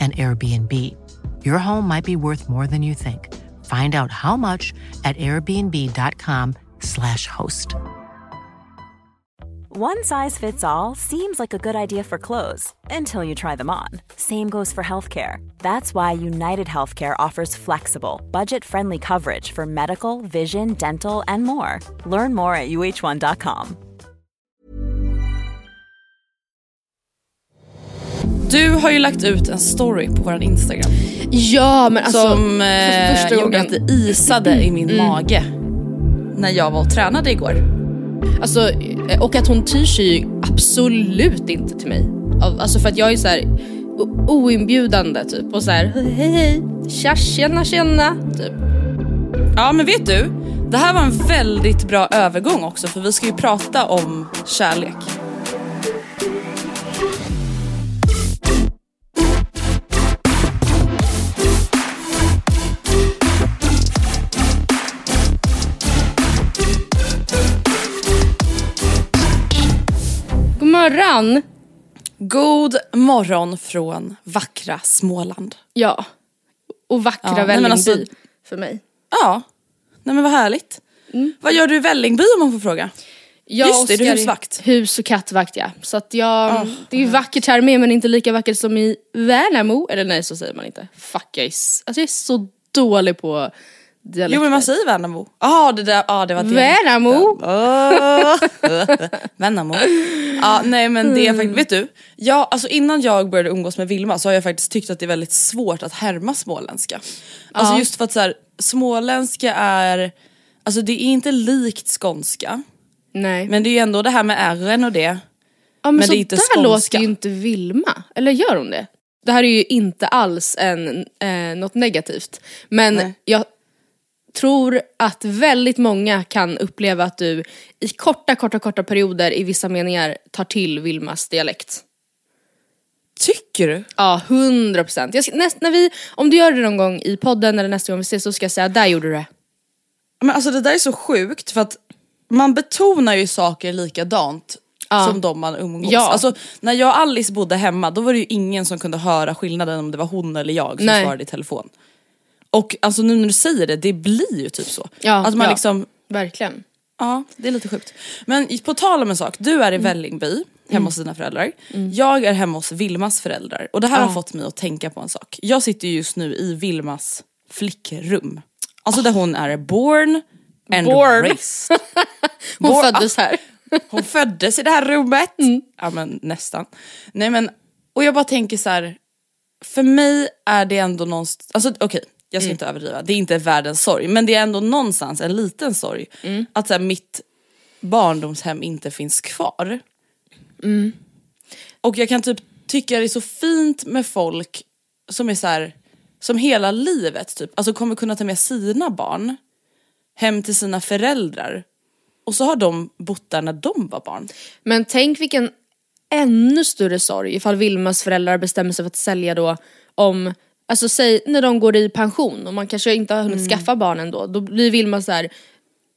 an Airbnb. Your home might be worth more than you think. Find out how much at airbnb.com/slash host. One size fits all seems like a good idea for clothes until you try them on. Same goes for healthcare. That's why United Healthcare offers flexible, budget friendly coverage for medical, vision, dental, and more. Learn more at uh1.com. Du har ju lagt ut en story på vår Instagram. Ja men alltså som eh, första gjorde att det isade i min mage. När jag var och tränade igår. Alltså, eh, och att hon tyr sig ju absolut inte till mig. Alltså för att jag är så här oinbjudande typ och så här hej hej, tja tjena tjena typ. Ja men vet du, det här var en väldigt bra övergång också för vi ska ju prata om kärlek. Morgon! God morgon från vackra Småland. Ja. Och vackra Ja, men Vällingby alltså- för mig. Ja, nej men vad härligt. Vad gör du i Vällingby om man får fråga? Jag Just det, du är Oskar husvakt. Hus och kattvakt ja. Så att jag, Ah, det är ju vackert här med men inte lika vackert som i Värnamo. Eller nej så säger man inte. Fuck jag är, alltså jag är så dålig på dialekter. Jo men man säger Värnamo. Ja det där, ja det var det. Värnamo! Värnamo. Ja nej men det är faktiskt, vet du? Jag, alltså innan jag började umgås med Vilma så har jag faktiskt tyckt att det är väldigt svårt att härma småländska. Alltså Ja. just för att så här, småländska är, alltså det är inte likt skånska. Nej. Men det är ju ändå det här med r och det. Ja men, Men så det är inte där skånska. låter ju inte Vilma. Eller gör hon det? Det här är ju inte alls en, eh, något negativt. Men Nej. jag tror att väldigt många kan uppleva att du i korta, korta, korta perioder i vissa meningar tar till Vilmas dialekt. Tycker du? Ja, hundra procent. När vi, om du gör det någon gång i podden eller nästa gång vi ses så ska jag säga där gjorde du det. Men alltså det där är så sjukt för att man betonar ju saker likadant Ja. som de man umgås. Ja. Alltså, när jag och Alice bodde hemma då var det ju ingen som kunde höra skillnaden om det var hon eller jag som Nej. svarade i telefon. Och alltså nu när du säger det, det blir ju typ så. Ja, att man ja. liksom, Verkligen. ja det är lite sjukt. Men på tal om en sak, du är i Vällingby hemma hos dina föräldrar. Jag är hemma hos Vilmas föräldrar och det här har fått mig att tänka på en sak. Jag sitter ju just nu i Vilmas flickrum. Alltså där hon är born and Born. raised. Hon Vår- föddes här. Hon föddes i det här rummet. Ja men nästan. Nej men, och jag bara tänker så här. För mig är det ändå någonstans, alltså okej jag ska inte överdriva, det är inte världens sorg men det är ändå någonstans en liten sorg. Att så här, mitt barndomshem inte finns kvar. Och jag kan typ tycka det är så fint med folk som är så här, som hela livet typ, alltså kommer kunna ta med sina barn hem till sina föräldrar. Och så har de bott där när de var barn. Men tänk vilken ännu större sorg ifall Vilmas föräldrar bestämmer sig för att sälja då om, alltså säg när de går i pension och man kanske inte har hunnit Mm. skaffa barn ändå, då blir Vilma så här.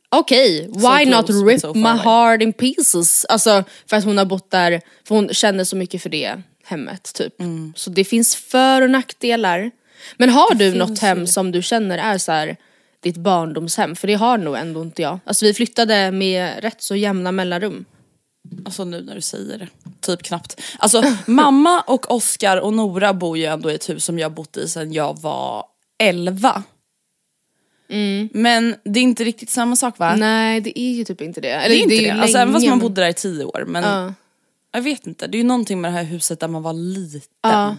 Okej, why So not close, rip so my far away." heart in pieces? Alltså för att hon har bott där, för hon känner så mycket för det hemmet typ. Mm. Så det finns för och nackdelar. Men har du något hem som du känner är så här ditt barndomshem? För det har nog ändå inte jag. Alltså vi flyttade med rätt så jämna mellanrum. Alltså nu när du säger det. Typ knappt. Alltså mamma och Oskar och Nora bor ju ändå i ett hus som jag bott i sedan jag var 11. Men det är inte riktigt samma sak va? Nej det är ju typ inte det. det Eller, är inte det. ju Alltså, även fast man bodde där i tio år. Men Ja. jag vet inte, det är ju någonting med det här huset där man var liten. Ja.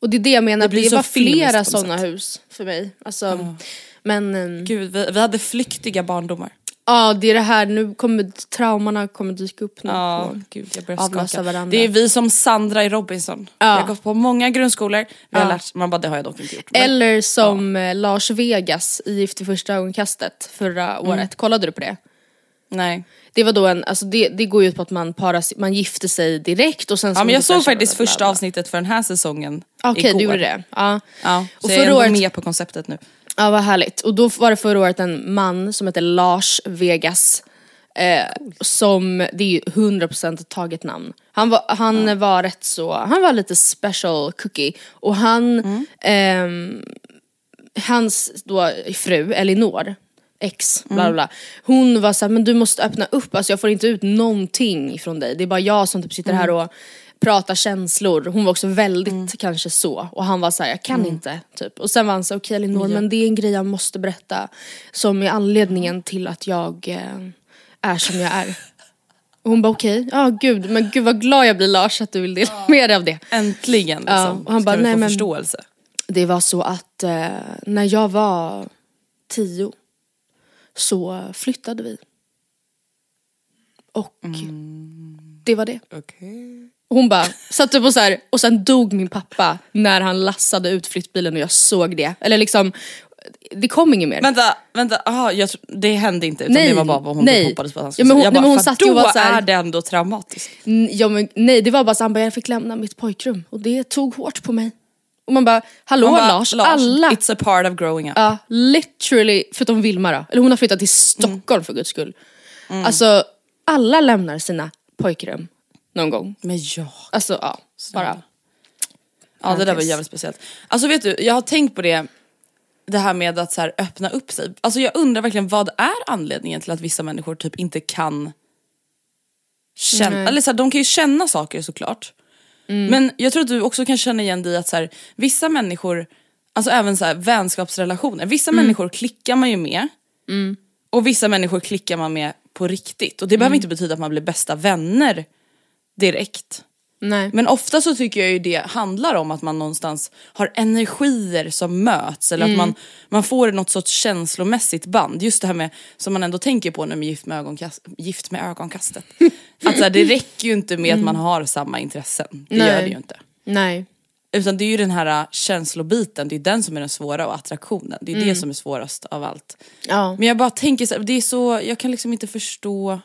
Och det är det jag menar, Det det, blir det så var flera sådana hus för mig. Alltså, Men ehm, Gud, vi, vi hade flyktiga barndomar. Ja det är det här, nu kommer traumorna kommer dyka upp nu. Ja, på- gud jag börjar skaka. varandra. Det är vi som Sandra i Robinson. Vi har gått på många grundskolor, vi har Ja. lärt, man bara det har jag dock inte gjort. Men, Eller som eh, Lars Vegas i Gift i första ögonkastet förra Mm. året. Kollade du på det? nej. Det var då en, alltså det, det går ju ut på att man, paras, man gifter sig direkt och sen Ja, så men jag såg faktiskt första avsnittet för den här säsongen Okej igår. du gjorde det. Ja. Ja, så Och jag är förra ändå året- med på konceptet nu. Ja vad härligt. Och då var det förra året en man som heter Lars Vegas. Eh, som, det är ju 100% ett taget namn. Han var, han var rätt så, han var lite special cookie. Och han, ehm, hans då fru Elinor, ex, bla bla bla. Hon var såhär, men du måste öppna upp, alltså jag får inte ut någonting från dig. Det är bara jag som typ sitter här och pratar känslor. Hon var också väldigt kanske så. Och han var såhär, jag kan inte. Typ. Och sen var han så okej Elinor men det är en grej jag måste berätta. Som är anledningen till att jag eh, är som jag är. Och hon bara okej, ja gud, men gud vad glad jag blir Lars att du vill dela med dig av det. Äntligen liksom. Ja, och han ska bara, nej, men- förståelse. Det var så att eh, när jag var tio så flyttade vi. Och det var det. Och hon bara satte på så här och sen dog min pappa när han lassade ut flyttbilen och jag såg det. Eller liksom, det kom inget mer. Vänta, vänta, aha, jag, det hände inte utan Nej, det var bara vad hon nej. hoppades på att han Ja, skulle men hon- säga. Jag nej, bara, hon för då var så här- är det ändå traumatiskt. N- Ja, men, nej det var bara så han bara jag fick lämna mitt pojkrum och det tog hårt på mig. Och man bara, hallå Man bara, Lars, alla It's a part of growing up. Ja, literally, förutom Vilma då. Eller hon har flyttat till Stockholm för guds skull. Alltså, alla lämnar sina pojkrum någon gång. Men jag. Alltså ja, bara. Ja det där var jävligt speciellt. Alltså vet du, jag har tänkt på det, det här med att så här, öppna upp sig. Alltså jag undrar verkligen vad är anledningen till att vissa människor typ inte kan känna, Nej. eller så här, de kan ju känna saker såklart. Men jag tror att du också kan känna igen dig i att så här, vissa människor, alltså även så här, vänskapsrelationer, vissa människor klickar man ju med. Och vissa människor klickar man med på riktigt. Och det behöver inte betyda att man blir bästa vänner direkt. Nej. Men ofta så tycker jag ju det handlar om att man någonstans har energier som möts eller att man, man får något sorts känslomässigt band. Just det här med, som man ändå tänker på nu med Gift med, ögonkast, gift med ögonkastet. att så här, det räcker ju inte med att man har samma intressen. Det gör Nej. det ju inte. Nej. Utan det är ju den här äh, känslobiten, det är den som är den svåra och attraktionen. Det är det som är svårast av allt. Ja. Men jag bara tänker så här, det är så, jag kan liksom inte förstå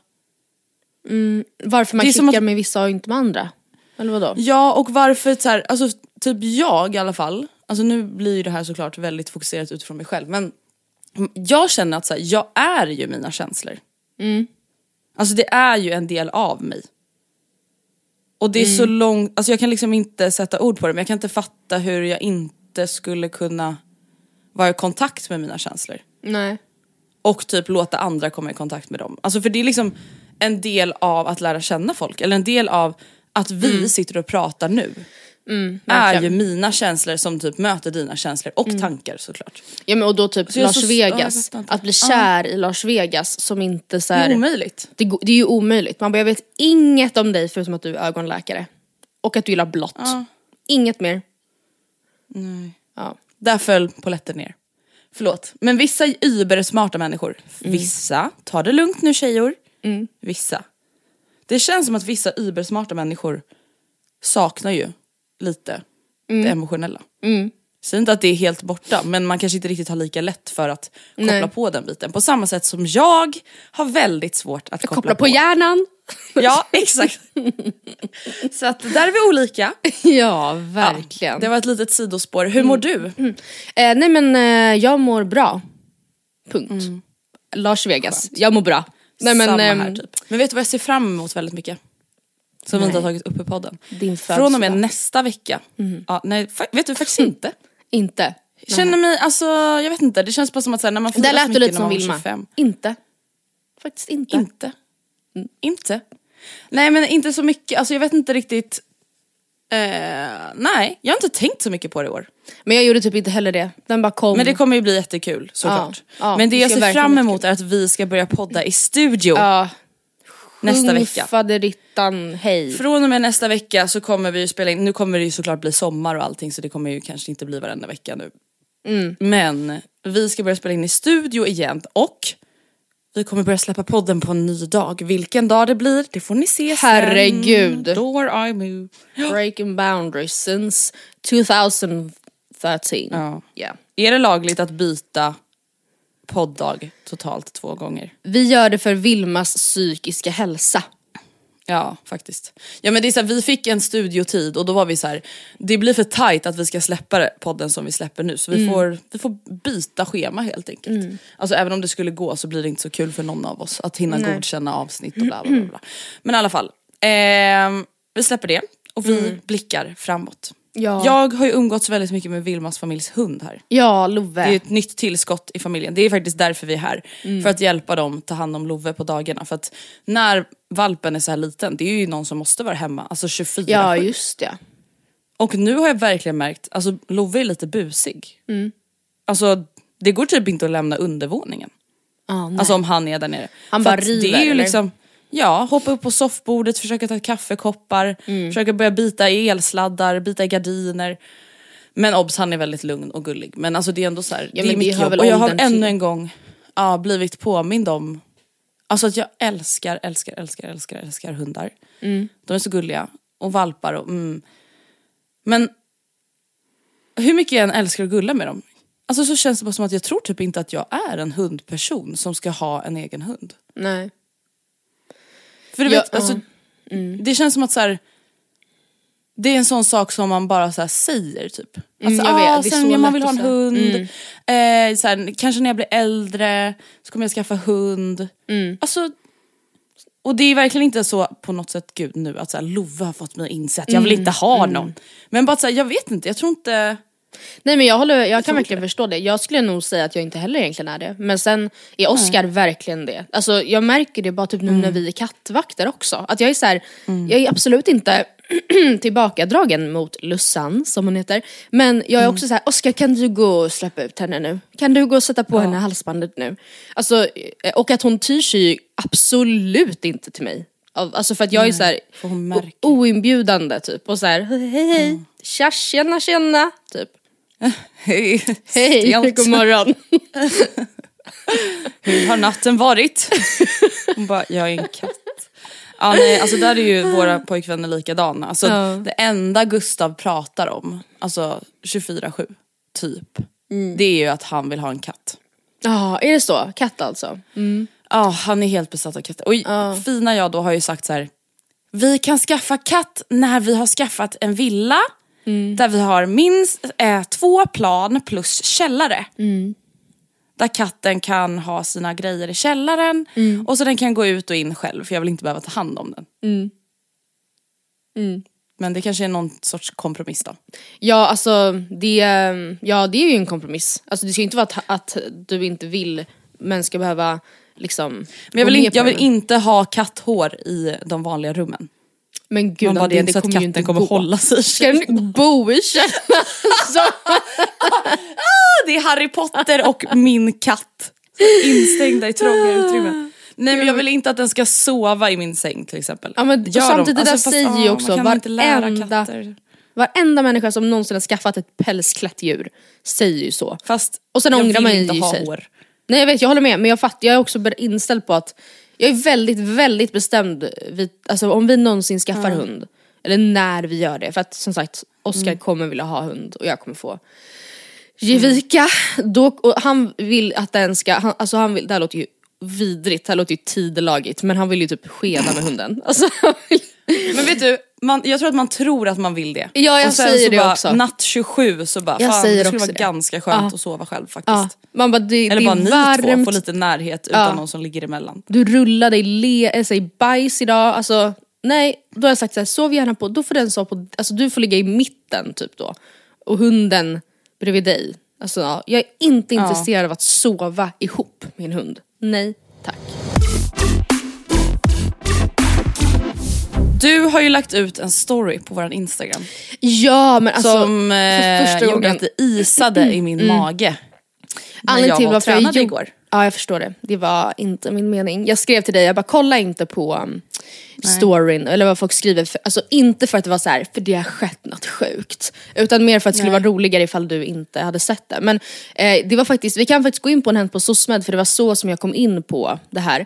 Varför man klickar att- med vissa och inte med andra. Eller vadå? Ja och varför så här, alltså typ jag i alla fall, alltså nu blir ju det här såklart väldigt fokuserat utifrån mig själv men jag känner att så här, jag är ju mina känslor. Alltså det är ju en del av mig. Och det är så långt, alltså jag kan liksom inte sätta ord på det men jag kan inte fatta hur jag inte skulle kunna vara i kontakt med mina känslor. Nej. Och typ låta andra komma i kontakt med dem. Alltså för det är liksom en del av att lära känna folk, eller en del av att vi sitter och pratar nu. är ju mina känslor som typ möter dina känslor och tankar såklart. Ja men och då typ är Lars så- Vegas, inte. att bli kär i Lars Vegas som inte så Det här, är omöjligt. det, det är ju omöjligt. Man bara jag vet inget om dig förutom att du är ögonläkare. Och att du gillar blått. Inget mer. Ja. Där föll polletten ner. Förlåt. Men vissa übersmarta människor, vissa, ta det lugnt nu tjejor. Vissa. Det känns som att vissa übersmarta människor saknar ju lite det emotionella. Säg inte att det är helt borta men man kanske inte riktigt har lika lätt för att koppla Nej. på den biten. På samma sätt som jag har väldigt svårt att koppla, Koppla på hjärnan. Ja exakt. Så att där är vi olika. ja verkligen. Det var ett litet sidospår. Hur mår du? Eh, nej men eh, jag mår bra. Punkt. Lars Vegas, jag mår bra. Nej men Samma ehm, här typ. Men vet du vad jag ser fram emot väldigt mycket? Som vi inte har tagit upp i podden. Din Från och med nästa vecka. Ja, nej, vet du faktiskt inte. inte. Jag känner mig, alltså jag vet inte, det känns bara som att så här, när man firar så mycket lite när man var Vilma. 25. Inte. Faktiskt inte. Inte. Inte. Nej men inte så mycket, alltså jag vet inte riktigt. Eh, nej, jag har inte tänkt så mycket på det i år. Men jag gjorde typ inte heller det. Den bara kom. Men det kommer ju bli jättekul såklart. Ja, ja, men det jag ser fram emot är att vi ska börja podda i studio ja. nästa vecka. faderittan hej. Från och med nästa vecka så kommer vi ju spela in, nu kommer det ju såklart bli sommar och allting så det kommer ju kanske inte bli varenda vecka nu. Mm. Men vi ska börja spela in i studio igen och vi kommer börja släppa podden på en ny dag. Vilken dag det blir, det får ni se sen. Herregud. Door I move. Breaking boundaries since 2013. Ja. Yeah. Är det lagligt att byta poddag totalt två gånger? Vi gör det för Vilmas psykiska hälsa. Ja, faktiskt. Ja men det är så här, vi fick en studiotid och då var vi så här, det blir för tight att vi ska släppa podden som vi släpper nu så vi, får, vi får byta schema helt enkelt. Alltså även om det skulle gå så blir det inte så kul för någon av oss att hinna Nej. godkänna avsnitt och bla bla bla. bla. Men i alla fall, ehm, vi släpper det och vi blickar framåt. Ja. Jag har ju umgåtts väldigt mycket med Vilmas familjs hund här. Ja, Love. Det är ett nytt tillskott i familjen. Det är faktiskt därför vi är här. För att hjälpa dem ta hand om Love på dagarna. För att när valpen är så här liten, det är ju någon som måste vara hemma. Alltså 24 Ja, just det. Och nu har jag verkligen märkt, alltså Love är lite busig. Alltså det går typ inte att lämna undervåningen. Ah. Alltså om han är där nere. Han För bara river, det är ju eller? liksom, Ja, hoppa upp på soffbordet, försöka ta kaffekoppar, Mm. försöka börja bita i elsladdar, bita i gardiner. Men obs, han är väldigt lugn och gullig. Men alltså det är ändå så här, Ja, det är mitt jobb. Och jag har ännu en gång ja, blivit påmind om Alltså att jag älskar, älskar, älskar, älskar, älskar hundar. Mm. De är så gulliga. Och valpar och mm. Men hur mycket jag än älskar att gulla med dem. Alltså så känns det bara som att jag tror typ inte att jag är en hundperson som ska ha en egen hund. Nej. För du Ja, vet, alltså, ja. Mm. det känns som att så här, det är en sån sak som man bara så här säger typ. Alltså, Mm, jag vet, ah, är sen, ja, man vill ha en hund, Mm. eh, så här, kanske när jag blir äldre så kommer jag skaffa hund. Mm. Alltså, och det är verkligen inte så på något sätt, gud nu att så här, Love har fått mig att inse att jag Mm. vill inte ha någon. Men bara så här, jag vet inte, jag tror inte... Nej men jag, håller, jag kan verkligen förstå det. Jag skulle nog säga att jag inte heller egentligen är det. Men sen är Oscar verkligen det. Alltså jag märker det bara typ nu när vi är kattvakter också. Att jag är så här, jag är absolut inte tillbakadragen mot Lussan som hon heter. Men jag är också så här, Oscar kan du gå och släppa ut henne nu? Kan du gå och sätta på henne halsbandet nu? Alltså, eh, och att hon tyr sig ju absolut inte till mig. Av- Alltså för att jag är så här för hon o- märker. oinbjudande typ och så här, hej hej, tja tjena tjena typ. Hej, Hej, god morgon. Hur har natten varit? Hon bara, jag är en katt. Ja, nej, alltså där är ju våra pojkvänner likadana. Alltså, Ja. Det enda Gustav pratar om, alltså 24-7, typ. Mm. Det är ju att han vill ha en katt. Ja, är det så? Katt alltså? Ja, han är helt besatt av katter. Och fina jag då har ju sagt så här. Vi kan skaffa katt när vi har skaffat en villa där vi har minst eh, två plan plus källare. Där katten kan ha sina grejer i källaren och så den kan gå ut och in själv för jag vill inte behöva ta hand om den. Men det kanske är någon sorts kompromiss då. Ja, alltså det, ja, det är ju en kompromiss. Alltså det ska ju inte vara att, att du inte vill men ska behöva liksom Men jag vill, in, jag vill det. inte ha katthår i de vanliga rummen. Men gud bara, det inte så att kommer inte katten kommer gå. hålla sig Ska den bo i källaren? Så- det är Harry Potter och min katt. Instängda i trånga utrymmen. Nej men jag vill inte att den ska sova i min säng till exempel. Ja, men, Gör de? samtidigt, det där Alltså, fast, säger ju ah, också varenda, varenda människa som någonsin har skaffat ett pälsklätt djur säger ju så. Fast Och sen jag ångrar vill man ju inte ha sig. hår. Nej jag vet, jag håller med men jag fattar, jag är också inställd på att jag är väldigt, väldigt bestämd vid, alltså om vi någonsin skaffar hund, eller när vi gör det, för att som sagt Oskar Mm. kommer vilja ha hund och jag kommer få ge vika. Då, och han vill att den ska, han, alltså han vill, det här låter ju vidrigt, det här låter ju tidelagigt men han vill ju typ skeda med hunden. Alltså, vill, Men vet du, man, jag tror att man tror att man vill det. Ja, jag och sen säger så det bara, också. natt 27 så bara, Jag fan säger det skulle vara det. ganska skönt Ja. att sova själv faktiskt. ja, man bara, det, Eller det bara ni varmt, två, få lite närhet utan Ja. någon som ligger emellan. du rullade i le, äh, säg bajs idag, alltså nej, då har jag sagt så här, sov gärna på, då får den sova på, alltså du får ligga i mitten typ då. Och hunden bredvid dig. Alltså ja, jag är inte intresserad av att sova ihop med en hund. Nej, tack. Du har ju lagt ut en story på vår Instagram Ja men alltså som för eh, första gjorde gången. att det isade i min mage. När Anledningen till varför jag gjorde- igår. Ja jag förstår det. Det var inte min mening. Jag skrev till dig, jag bara kolla inte på um, storyn eller vad folk skriver. För, alltså inte för att det var så här, för det har skett något sjukt. Utan mer för att det skulle vara roligare ifall du inte hade sett det. Men eh, det var faktiskt, vi kan faktiskt gå in på en hänt på SOSMED för det var så som jag kom in på det här.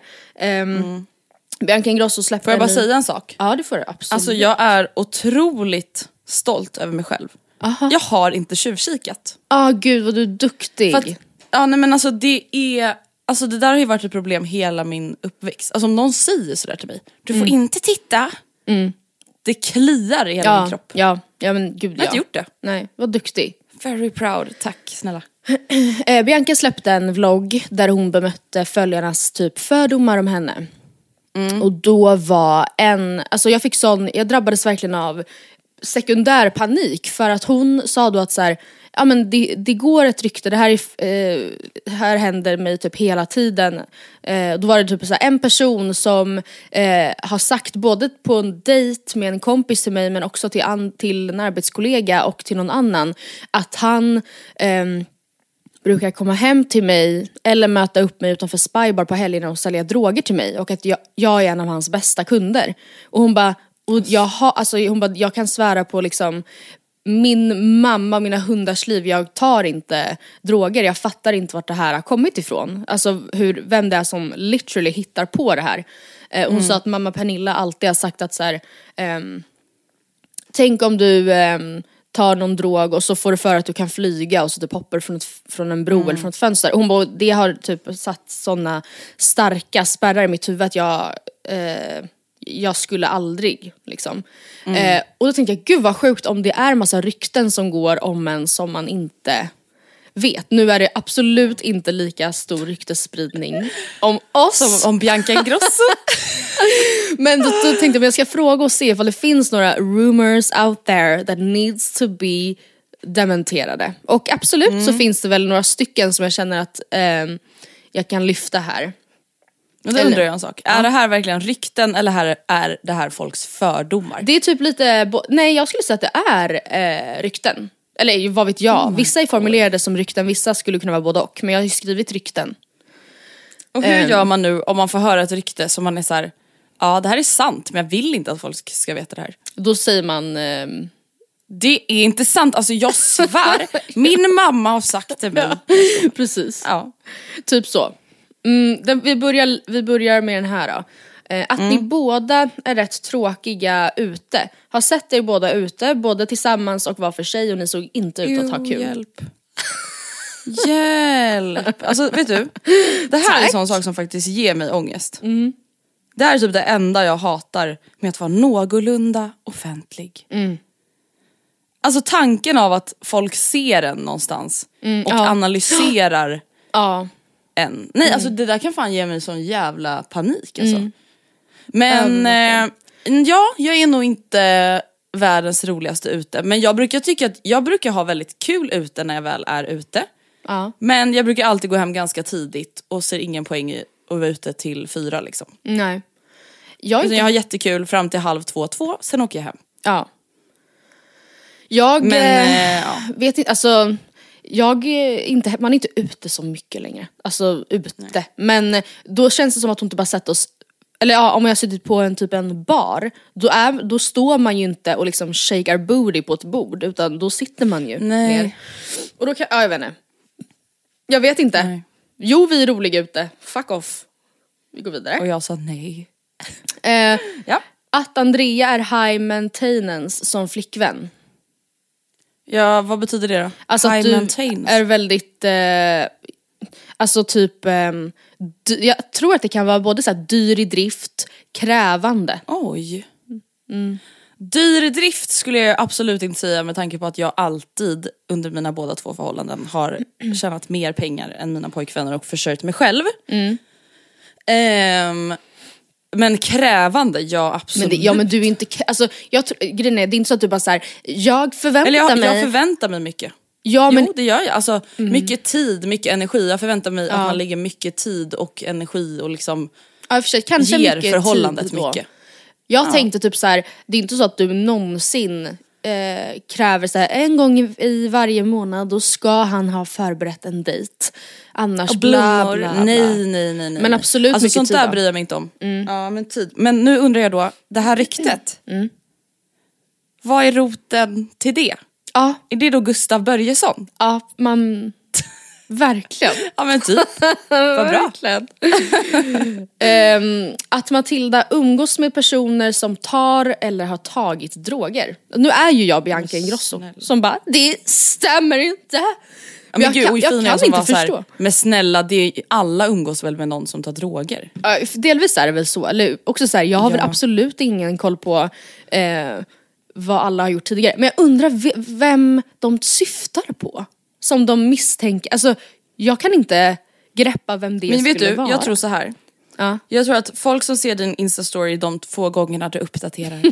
Um, Bianca Ingrosso släppte Får jag bara ny- säga en sak? Ja det får du absolut. Alltså jag är otroligt stolt över mig själv. Jag har inte tjuvkikat. ah, gud vad du är duktig. Att, ja nej men alltså det är, alltså det där har ju varit ett problem hela min uppväxt. Alltså om någon säger sådär till mig, du får inte titta. Det kliar i hela Mm. ja, min kropp. ja, ja men gud Jag har ja. inte gjort det. Nej, vad duktig. Very proud, tack snälla. Eh, Bianca släppte en vlogg där hon bemötte följarnas typ fördomar om henne. Mm. Och då var en, alltså jag fick sån, jag drabbades verkligen av sekundär panik för att hon sa då att så här, ja men det, det går ett rykte, det här, är, eh, här händer mig typ hela tiden. Eh, då var det typ så här, en person som eh, har sagt både på en dejt med en kompis till mig men också till, an, till en arbetskollega och till någon annan att han eh, brukar komma hem till mig eller möta upp mig utanför Spybar på helgerna och sälja droger till mig och att jag, jag är en av hans bästa kunder. Och hon bara, och jag, har, alltså, hon bara jag kan svära på liksom min mamma och mina hundars liv, jag tar inte droger, jag fattar inte vart det här har kommit ifrån. Alltså hur, vem det är som literally hittar på det här. Eh, hon sa att mamma Pernilla alltid har sagt att så här, ehm, Tänk om du ehm, tar någon drog och så får du för att du kan flyga och så typ hoppar du från, ett, från en bro eller från ett fönster. Hon bara, det har typ satt såna starka spärrar i mitt huvud att jag, eh, jag skulle aldrig liksom. Eh, och då tänkte jag, gud vad sjukt om det är massa rykten som går om en som man inte vet. Nu är det absolut inte lika stor ryktesspridning om oss. Som om Bianca Ingrosso. Men då, då tänkte jag att jag ska fråga och se ifall det finns några rumors out there that needs to be dementerade. Och absolut så finns det väl några stycken som jag känner att ehm, jag kan lyfta här. Men då undrar jag en sak, är det här verkligen rykten eller här är det här folks fördomar? Det är typ lite, nej jag skulle säga att det är eh, rykten. Eller vad vet jag, vissa är formulerade som rykten, vissa skulle kunna vara både och. Men jag har ju skrivit rykten. Och hur Ehm. gör man nu om man får höra ett rykte som man är så här, ja det här är sant men jag vill inte att folk ska veta det här. Då säger man, ehm, Det är inte sant, alltså jag svär. Min mamma har sagt det mig. precis. Ja. Typ så. Mm, den, vi, börjar, vi börjar med den här då. Eh, att ni båda är rätt tråkiga ute. Har sett er båda ute, både tillsammans och var för sig och ni såg inte ut att ha kul. Hjälp. Hjälp. Alltså vet du, det här är en sån sak som faktiskt ger mig ångest. Mm. Det här är typ det enda jag hatar med att vara någorlunda offentlig. Mm. Alltså tanken av att folk ser en någonstans och Mm, ja. analyserar Ja. en. Nej Mm. alltså det där kan fan ge mig sån jävla panik alltså. Men eh, ja, jag är nog inte världens roligaste ute. Men jag brukar tycka att jag brukar ha väldigt kul ute när jag väl är ute. ja. Men jag brukar alltid gå hem ganska tidigt och ser ingen poäng i att vara ute till fyra liksom. Nej. Jag är inte... jag har jättekul fram till halv två, två, sen åker jag hem. Ja. Jag Men, eh, eh, ja. vet inte, alltså jag är inte, man är inte ute så mycket längre. Alltså ute. Men eh, då känns det som att hon inte bara sett oss eller ja, om jag har suttit på en typ en bar, då, är, då står man ju inte och liksom shakar booty på ett bord utan då sitter man ju Nej. ner. Och då kan, ja jag vet inte. Jag vet inte. Nej. Jo vi är roliga ute, fuck off. Vi går vidare. Och jag sa nej. Eh, Ja. att Andrea är high maintenance som flickvän. Ja, vad betyder det då? Alltså High att du maintenance. är väldigt, eh, alltså typ, dy- jag tror att det kan vara både så dyr i drift, krävande. Oj. Mm. Dyr i drift skulle jag absolut inte säga med tanke på att jag alltid under mina båda två förhållanden har tjänat mer pengar än mina pojkvänner och försörjt mig själv. Mm. Ehm, men krävande, ja Men absolut. det, ja men du är inte, alltså jag grejen är, det är inte så att du bara såhär, jag förväntar Eller jag, mig, jag förväntar mig mycket. Ja men Mm. Jo det gör jag. Alltså, Mycket tid, mycket energi. Jag förväntar mig Ja. att man lägger mycket tid och energi och liksom ja, för sig, kanske ger mycket förhållandet tid då. mycket. Jag tänkte typ så här, det är inte så att du någonsin eh, kräver så här, en gång i, i varje månad då ska han ha förberett en dejt. Annars Och bla blommor. bla bla. Nej, nej, nej, nej. Men absolut alltså, mycket sånt tid där då. bryr jag mig inte om. Ja, men, tid. men nu undrar jag då, det här ryktet. Mm. Vad är roten till det? Ja, Är det då Gustav Börjesson? ja man... Verkligen. Ja men typ. Vad bra. Ehm, att Matilda umgås med personer som tar eller har tagit droger. Nu är ju jag Bianca Ingrosso som bara, det stämmer inte. Ja, men jag gud, kan, jag kan inte var så här, förstå. Men snälla, det är, alla umgås väl med någon som tar droger? Ja, delvis är det väl så, eller också så här, jag har väl Ja. absolut ingen koll på eh, vad alla har gjort tidigare. Men jag undrar ve- vem de syftar på. Som de misstänker, alltså jag kan inte greppa vem det Men vet skulle du, vara. jag tror så här. Ja. Jag tror att folk som ser din instastory de två gångerna du uppdaterar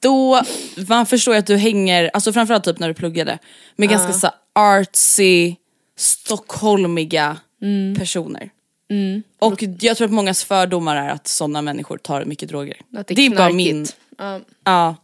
Då, man förstår ju att du hänger, alltså framförallt typ när du pluggade Med ganska så artsy, stockholmiga Mm. personer Och jag tror att mångas fördomar är att sådana människor tar mycket droger det är Det är bara min, Ja. ja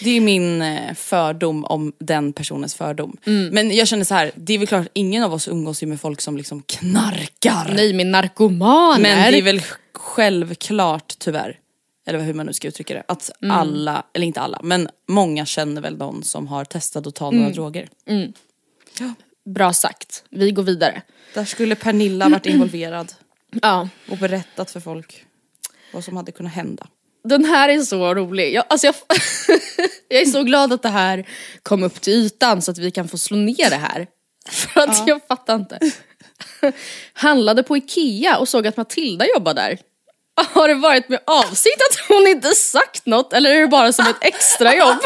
det är min eh, fördom om den personens fördom. Mm. Men jag känner så här, det är väl klart ingen av oss umgås ju med folk som liksom knarkar. Nej men narkomaner. Men det är väl självklart tyvärr, eller hur man nu ska uttrycka det, att Mm. alla, eller inte alla, men många känner väl någon som har testat att ta Mm. några droger. Bra sagt, vi går vidare. Där skulle Pernilla varit involverad Ja. och berättat för folk vad som hade kunnat hända. Den här är så rolig. Jag, alltså jag, jag är så glad att det här kom upp till ytan så att vi kan få slå ner det här. För att jag fattar inte. Handlade på Ikea och såg att Matilda jobbar där. Har det varit med avsikt att hon inte sagt något eller är det bara som ett extrajobb?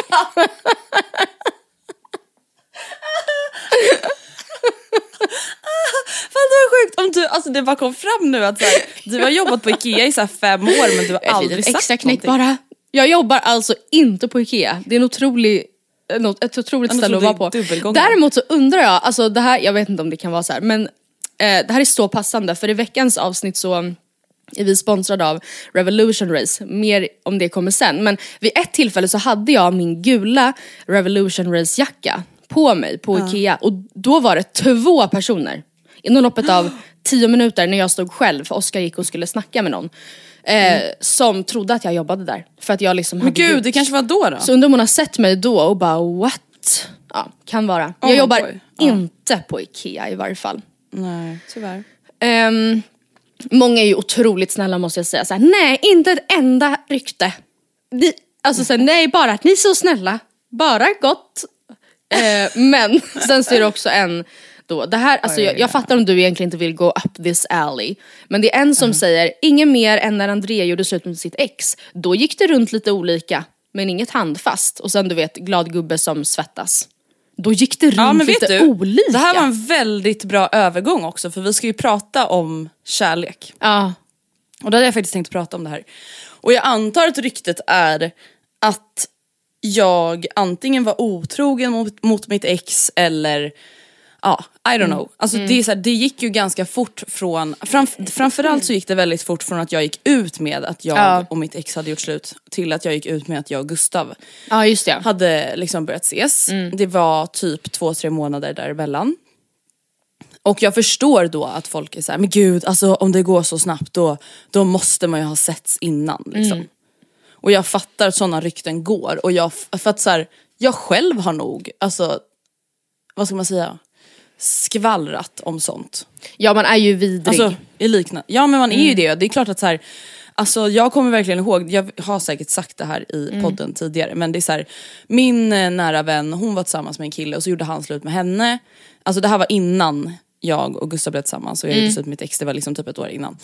Fan det var sjukt om du, alltså det bara kom fram nu att så här, du har jobbat på Ikea i så fem år men du har aldrig sagt extra knäck bara. Jag jobbar alltså inte på Ikea. Det är en otrolig, något- ett otroligt ställe att vara på. Däremot så undrar jag, alltså det här, jag vet inte om det kan vara så här, men eh, det här är så passande för i veckans avsnitt så är vi sponsrade av Revolution Race, mer om det kommer sen. Men vid ett tillfälle så hade jag min gula Revolution Race jacka på mig på Ikea och då var det två personer inom loppet av tio minuter när jag stod själv, för Oskar gick och skulle snacka med någon. Eh, Som trodde att jag jobbade där. För att jag liksom Men hade gud gjort- det kanske var då då? Så undrar om hon har sett mig då och bara what? Ja, kan vara. Jag Oh, jobbar boy. Ja. inte på Ikea i varje fall. Nej tyvärr. Ehm, många är ju otroligt snälla måste jag säga. Så här, nej, inte ett enda rykte. Ni, alltså så här, nej, bara att ni är så snälla. Bara gott. Eh, men sen så är det också en då, det här, alltså, jag, jag fattar om du egentligen inte vill gå up this alley. Men det är en som säger, inget mer än när Andrea gjorde slut med sitt ex. Då gick det runt lite olika, men inget handfast. Och sen du vet, glad gubbe som svettas. Då gick det runt Ja men lite du, olika. det här var en väldigt bra övergång också för vi ska ju prata om kärlek. Ja, Och då hade jag faktiskt tänkt prata om det här. Och jag antar att ryktet är att jag antingen var otrogen mot, mot mitt ex eller ja, I don't know. Alltså det, är så här, det gick ju ganska fort från, fram, framförallt så gick det väldigt fort från att jag gick ut med att jag Ja. och mitt ex hade gjort slut till att jag gick ut med att jag och Gustav ja just det. hade liksom börjat ses. Det var typ två, tre månader däremellan. Och jag förstår då att folk är så här, men gud alltså om det går så snabbt då, då måste man ju ha setts innan liksom. Och jag fattar att sådana rykten går och jag, för att så här, jag själv har nog, alltså vad ska man säga, skvallrat om sånt. Ja man är ju vidrig. Alltså i liknande, ja men man är ju det. Det är klart att så här, alltså jag kommer verkligen ihåg, jag har säkert sagt det här i podden tidigare men det är så här, min eh, nära vän hon var tillsammans med en kille och så gjorde han slut med henne. Alltså det här var innan jag och Gustav blev tillsammans och jag gjorde slut med mitt ex, det var liksom typ ett år innan.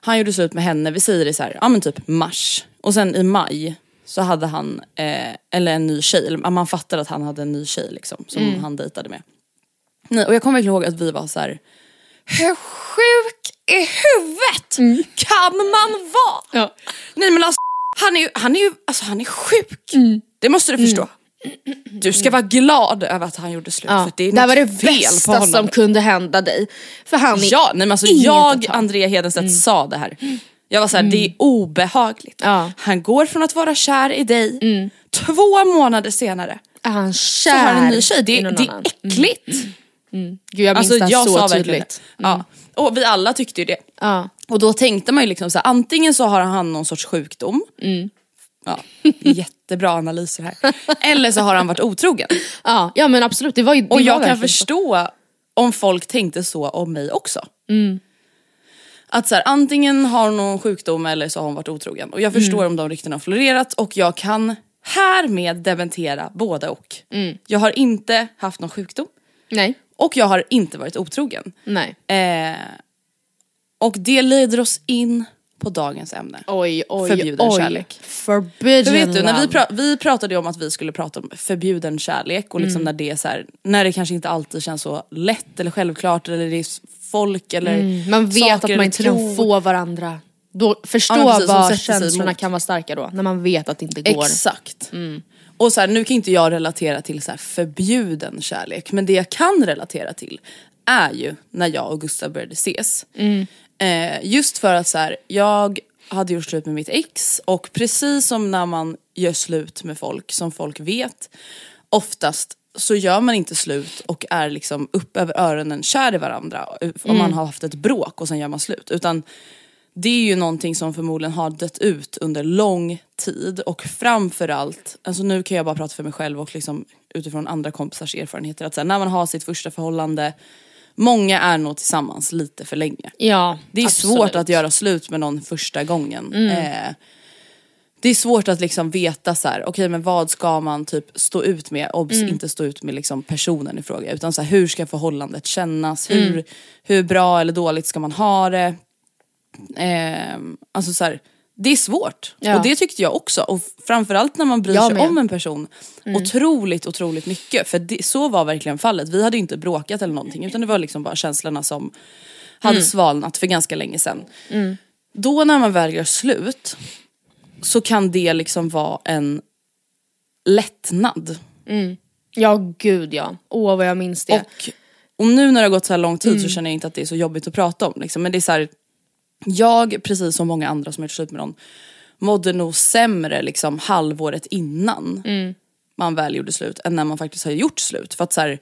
Han gjorde slut med henne, vi säger det så här, ja men typ mars. Och sen i maj så hade han, eh, eller en ny tjej, man fattade att han hade en ny tjej liksom som han dejtade med. Nej, och jag kommer verkligen ihåg att vi var så här. hur sjuk i huvudet kan man vara? Ja. Nej men alltså han är ju, han är ju alltså, han är sjuk. Det måste du förstå. Du ska vara glad över att han gjorde slut Ja. för det är det var det fel på honom. som kunde hända dig. För han är Ja, nej men alltså jag. Andrea Hedenstedt sa det här. Jag var såhär, det är obehagligt. Mm. Ja. Mm. Han går från att vara kär i dig, två månader senare Är han kär så har han en ny tjej. Det, det är annan? äckligt. Gud jag minns Alltså det jag så verkligen tydligt. det. Ja. Och vi alla tyckte ju det. Ja. Och då tänkte man ju liksom så här, antingen så har han någon sorts sjukdom. Mm. Ja, jättebra analyser här. Eller så har han varit otrogen. Ja, ja men absolut, det var ju det Och jag kan verkligen förstå om folk tänkte så om mig också. Mm. Att så här, antingen har hon någon sjukdom eller så har hon varit otrogen. Och jag Mm. förstår om de ryktena har florerat och jag kan härmed dementera båda och. Mm. Jag har inte haft någon sjukdom Nej, och jag har inte varit otrogen. nej. Eh, och det leder oss in på dagens ämne. Oj, oj, Förbjuden oj. kärlek. Forbidden För vet du, när vi, pra- vi pratade ju om att vi skulle prata om förbjuden kärlek och Mm. liksom när det är så här, när det kanske inte alltid känns så lätt eller självklart eller det är folk eller Mm, Man vet saker att man inte kan få varandra. Då, förstå Ja, precis, vad känslorna kan vara starka då, när man vet att det inte går. Exakt. Och så här, nu kan inte jag relatera till så förbjuden kärlek men det jag kan relatera till är ju när jag och Gustav började ses. Eh, just för att så här, jag hade gjort slut med mitt ex och precis som när man gör slut med folk som folk vet oftast så gör man inte slut och är liksom upp över öronen kär i varandra om man har haft ett bråk och sen gör man slut. Utan det är ju någonting som förmodligen har dött ut under lång tid och framförallt, alltså nu kan jag bara prata för mig själv och liksom utifrån andra kompisars erfarenheter att här, när man har sitt första förhållande, många är nog tillsammans lite för länge. Ja, Det är absolut. svårt att göra slut med någon första gången. Eh, det är svårt att liksom veta så här, okej men vad ska man typ stå ut med, obs inte stå ut med liksom personen i fråga utan så här, hur ska förhållandet kännas, hur, hur bra eller dåligt ska man ha det. Eh, alltså så här, det är svårt Ja. och det tyckte jag också och framförallt när man bryr Jag sig med. om en person otroligt otroligt mycket för det, så var verkligen fallet. Vi hade inte bråkat eller någonting utan det var liksom bara känslorna som hade svalnat för ganska länge sedan. Då när man väl gör slut så kan det liksom vara en lättnad. Ja gud ja, åh vad jag minns det. Och, och nu när det har gått så här lång tid så känner jag inte att det är så jobbigt att prata om. Liksom. Men det är så här, jag, precis som många andra som har gjort slut med någon, mådde nog sämre liksom, halvåret innan man väl gjorde slut än när man faktiskt har gjort slut. För att så här,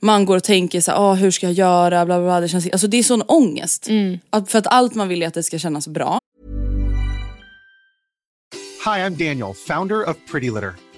man går och tänker så här, "Ah, hur ska jag göra, bla bla bla. Det, känns, alltså, det är sån ångest. Att, för att allt man vill är att det ska kännas bra. Hi, I'm Daniel, founder of Pretty Litter.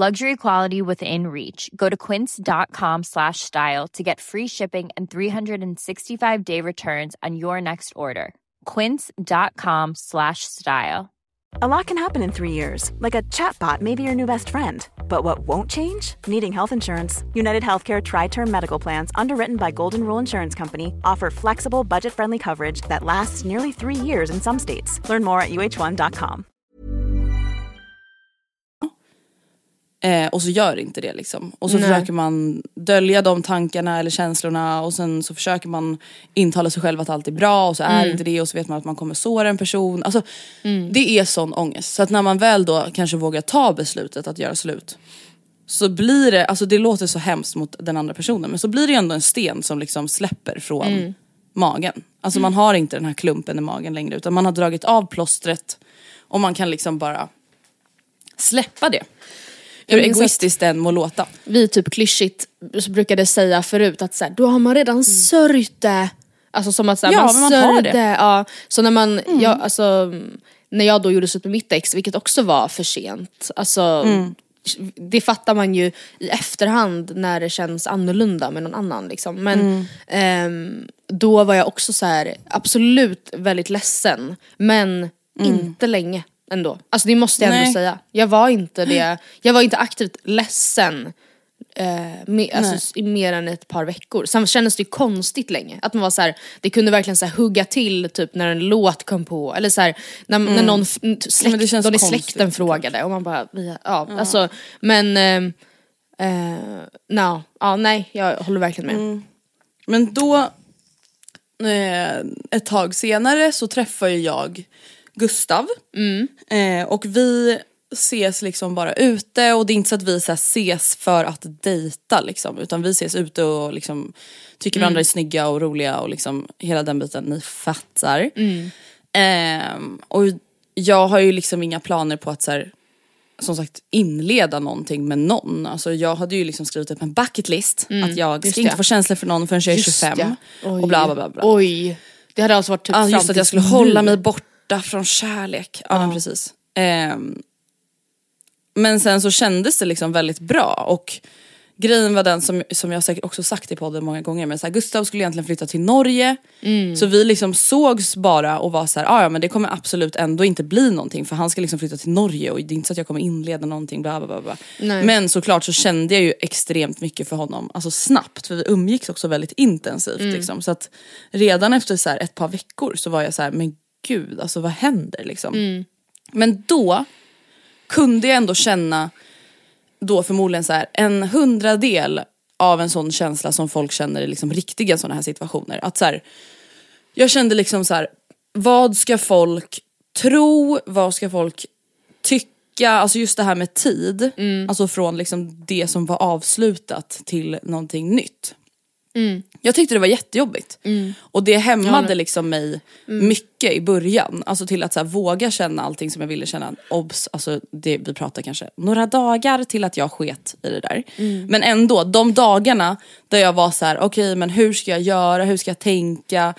Luxury quality within reach. Go to quince.com slash style to get free shipping and 365 day returns on your next order. Quince.com slash style. A lot can happen in three years, like a chatbot may be your new best friend. But what won't change? Needing health insurance. United Healthcare Tri Term Medical Plans, underwritten by Golden Rule Insurance Company, offer flexible, budget friendly coverage that lasts nearly three years in some states. Learn more at uh1.com. Eh, och så gör inte det liksom. Och så försöker man dölja de tankarna eller känslorna och sen så försöker man intala sig själv att allt är bra och så är inte det och så vet man att man kommer såra en person. Alltså det är sån ångest. Så att när man väl då kanske vågar ta beslutet att göra slut så blir det, alltså det låter så hemskt mot den andra personen men så blir det ändå en sten som liksom släpper från magen. Alltså man har inte den här klumpen i magen längre utan man har dragit av plåstret och man kan liksom bara släppa det. Hur egoistiskt den må låta. vi typ klyschigt brukade säga förut att så här, då har man redan sörjt det. Alltså som att så här, Ja, man man sörjde. det. Ja. Så när man, jag, alltså, när jag då gjorde slut med mitt ex, vilket också var för sent. Alltså, det fattar man ju i efterhand när det känns annorlunda med någon annan liksom. Men Mm. ehm, då var jag också så här absolut väldigt ledsen. Men inte länge ändå. Alltså det måste jag ändå. Nej. säga. Jag var inte det, jag var inte aktivt ledsen eh, med, alltså, i mer än ett par veckor. Sen kändes det ju konstigt länge. Att man var så här, det kunde verkligen så här, hugga till typ när en låt kom på. Eller så här, när, när någon Mm. men det släkt, någon i släkten frågade och man bara, vi, ja, alltså men eh, eh, no, ja, nej jag håller verkligen med. Mm. Men då, eh, ett tag senare så träffar ju jag Gustav. Eh, och vi ses liksom bara ute och det är inte så att vi så ses för att dejta liksom. Utan vi ses ute och liksom tycker varandra är snygga och roliga och liksom hela den biten, ni fattar. Ehm, och jag har ju liksom inga planer på att så här, som sagt inleda någonting med någon. Alltså jag hade ju liksom skrivit upp en bucket list att jag ska inte få känslor för någon förrän jag är Just 25. det. Oj. Och bla bla bla. bla. Oj, det hade alltså varit typ fram just att jag skulle nu. hålla mig borta från kärlek. Ja, men precis. Ehm, men sen så kändes det liksom väldigt bra och grejen var den som, som jag säkert också sagt i podden många gånger men så här, Gustav skulle egentligen flytta till Norge Mm. så vi liksom sågs bara och var så här, "Ah, ja men det kommer absolut ändå inte bli någonting för han ska liksom flytta till Norge och det är inte så att jag kommer inleda någonting bla bla bla. bla. Nej. Men såklart så kände jag ju extremt mycket för honom, alltså snabbt för vi umgicks också väldigt intensivt Mm. liksom. Så att redan efter så här ett par veckor så var jag så här, men gud alltså vad händer liksom. Mm. Men då kunde jag ändå känna då förmodligen så här, en hundradel av en sån känsla som folk känner i liksom riktiga sådana här situationer. Att så här, jag kände liksom så här, vad ska folk tro, vad ska folk tycka, alltså just det här med tid. Alltså från liksom det som var avslutat till någonting nytt. Jag tyckte det var jättejobbigt. Och det hämmade liksom mig mycket i början. Alltså till att så här, våga känna allting som jag ville känna. Obs, alltså det, vi pratar kanske några dagar till att jag sket i det där. Men ändå, de dagarna där jag var så här: okej men hur ska jag göra, hur ska jag tänka?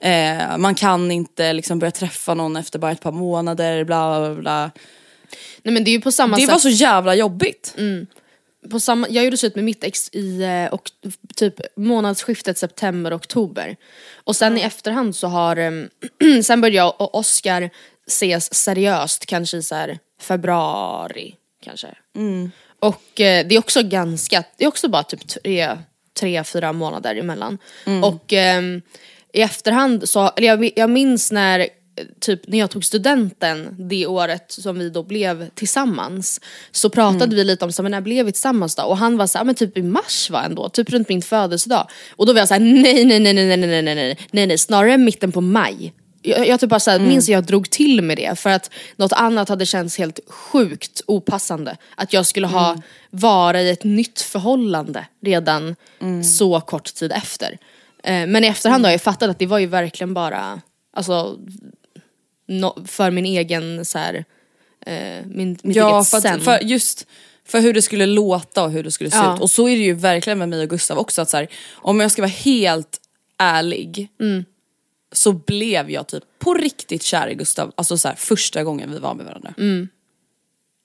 Eh, man kan inte liksom börja träffa någon efter bara ett par månader, bla bla bla. Nej men det är ju på samma Det sätt. var så jävla jobbigt. På samma, jag gjorde slut med mitt ex i eh, och, typ månadsskiftet september-oktober. Och sen i efterhand så har, em, sen började jag och Oscar ses seriöst kanske i så här februari kanske. Och eh, det är också ganska, det är också bara typ tre, tre fyra månader emellan. Och ehm, i efterhand så, eller jag, jag minns när eh, typ när jag tog studenten det året som vi då blev tillsammans så pratade vi lite om så, men när blev vi tillsammans då? Och han var så här, men typ i mars var ändå, typ runt min födelsedag. Och då var jag så här, nej nej nej nej nej nej nej nej nej nej snarare mitten på maj. Jag, jag typ bara så här, minns jag drog till med det för att något annat hade känts helt sjukt opassande. Att jag skulle ha vara i ett nytt förhållande redan så kort tid efter. Eh, men i efterhand har jag fattat att det var ju verkligen bara, alltså no, för min egen så här, eh, min, mitt Ja, eget för, sen. för just för hur det skulle låta och hur det skulle se Ja. ut. Och så är det ju verkligen med mig och Gustav också. Att så här, om jag ska vara helt ärlig Mm. så blev jag typ på riktigt kär i Gustav alltså så här, första gången vi var med varandra. Mm.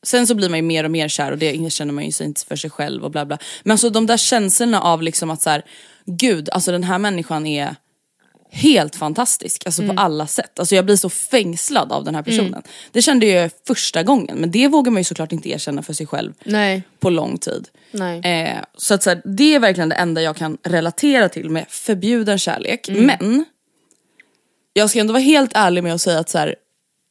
Sen så blir man ju mer och mer kär och det känner man ju sig inte för sig själv och bla bla. Men alltså de där känslorna av liksom att så här, gud alltså den här människan är helt fantastisk, alltså Mm. på alla sätt. Alltså jag blir så fängslad av den här personen. Det kände jag första gången men det vågar man ju såklart inte erkänna för sig själv Nej, på lång tid. Eh, så att så här, det är verkligen det enda jag kan relatera till med förbjuden kärlek. Mm. Men jag ska ändå vara helt ärlig med att säga att så här,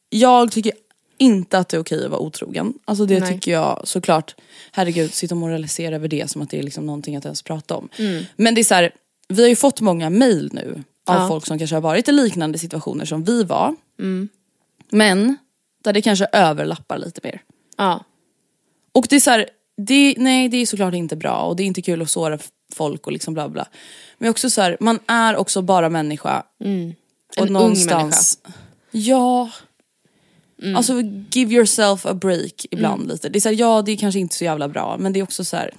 jag tycker inte att det är okej att vara otrogen. Alltså det Nej. tycker jag såklart, herregud sitta och moralisera över det som att det är liksom någonting att ens prata om. Mm. Men det är så här, vi har ju fått många mail nu av Ja. folk som kanske har varit i liknande situationer som vi var. Mm. Men där det kanske överlappar lite mer. Ja. Och det är så här, det, nej det är såklart inte bra och det är inte kul att såra folk och liksom bla bla. Men också så här, man är också bara människa. Och Mm. En ung någonstans, Ja. Mm. Alltså give yourself a break ibland lite. Det är så här, ja det är kanske inte så jävla bra men det är också så här.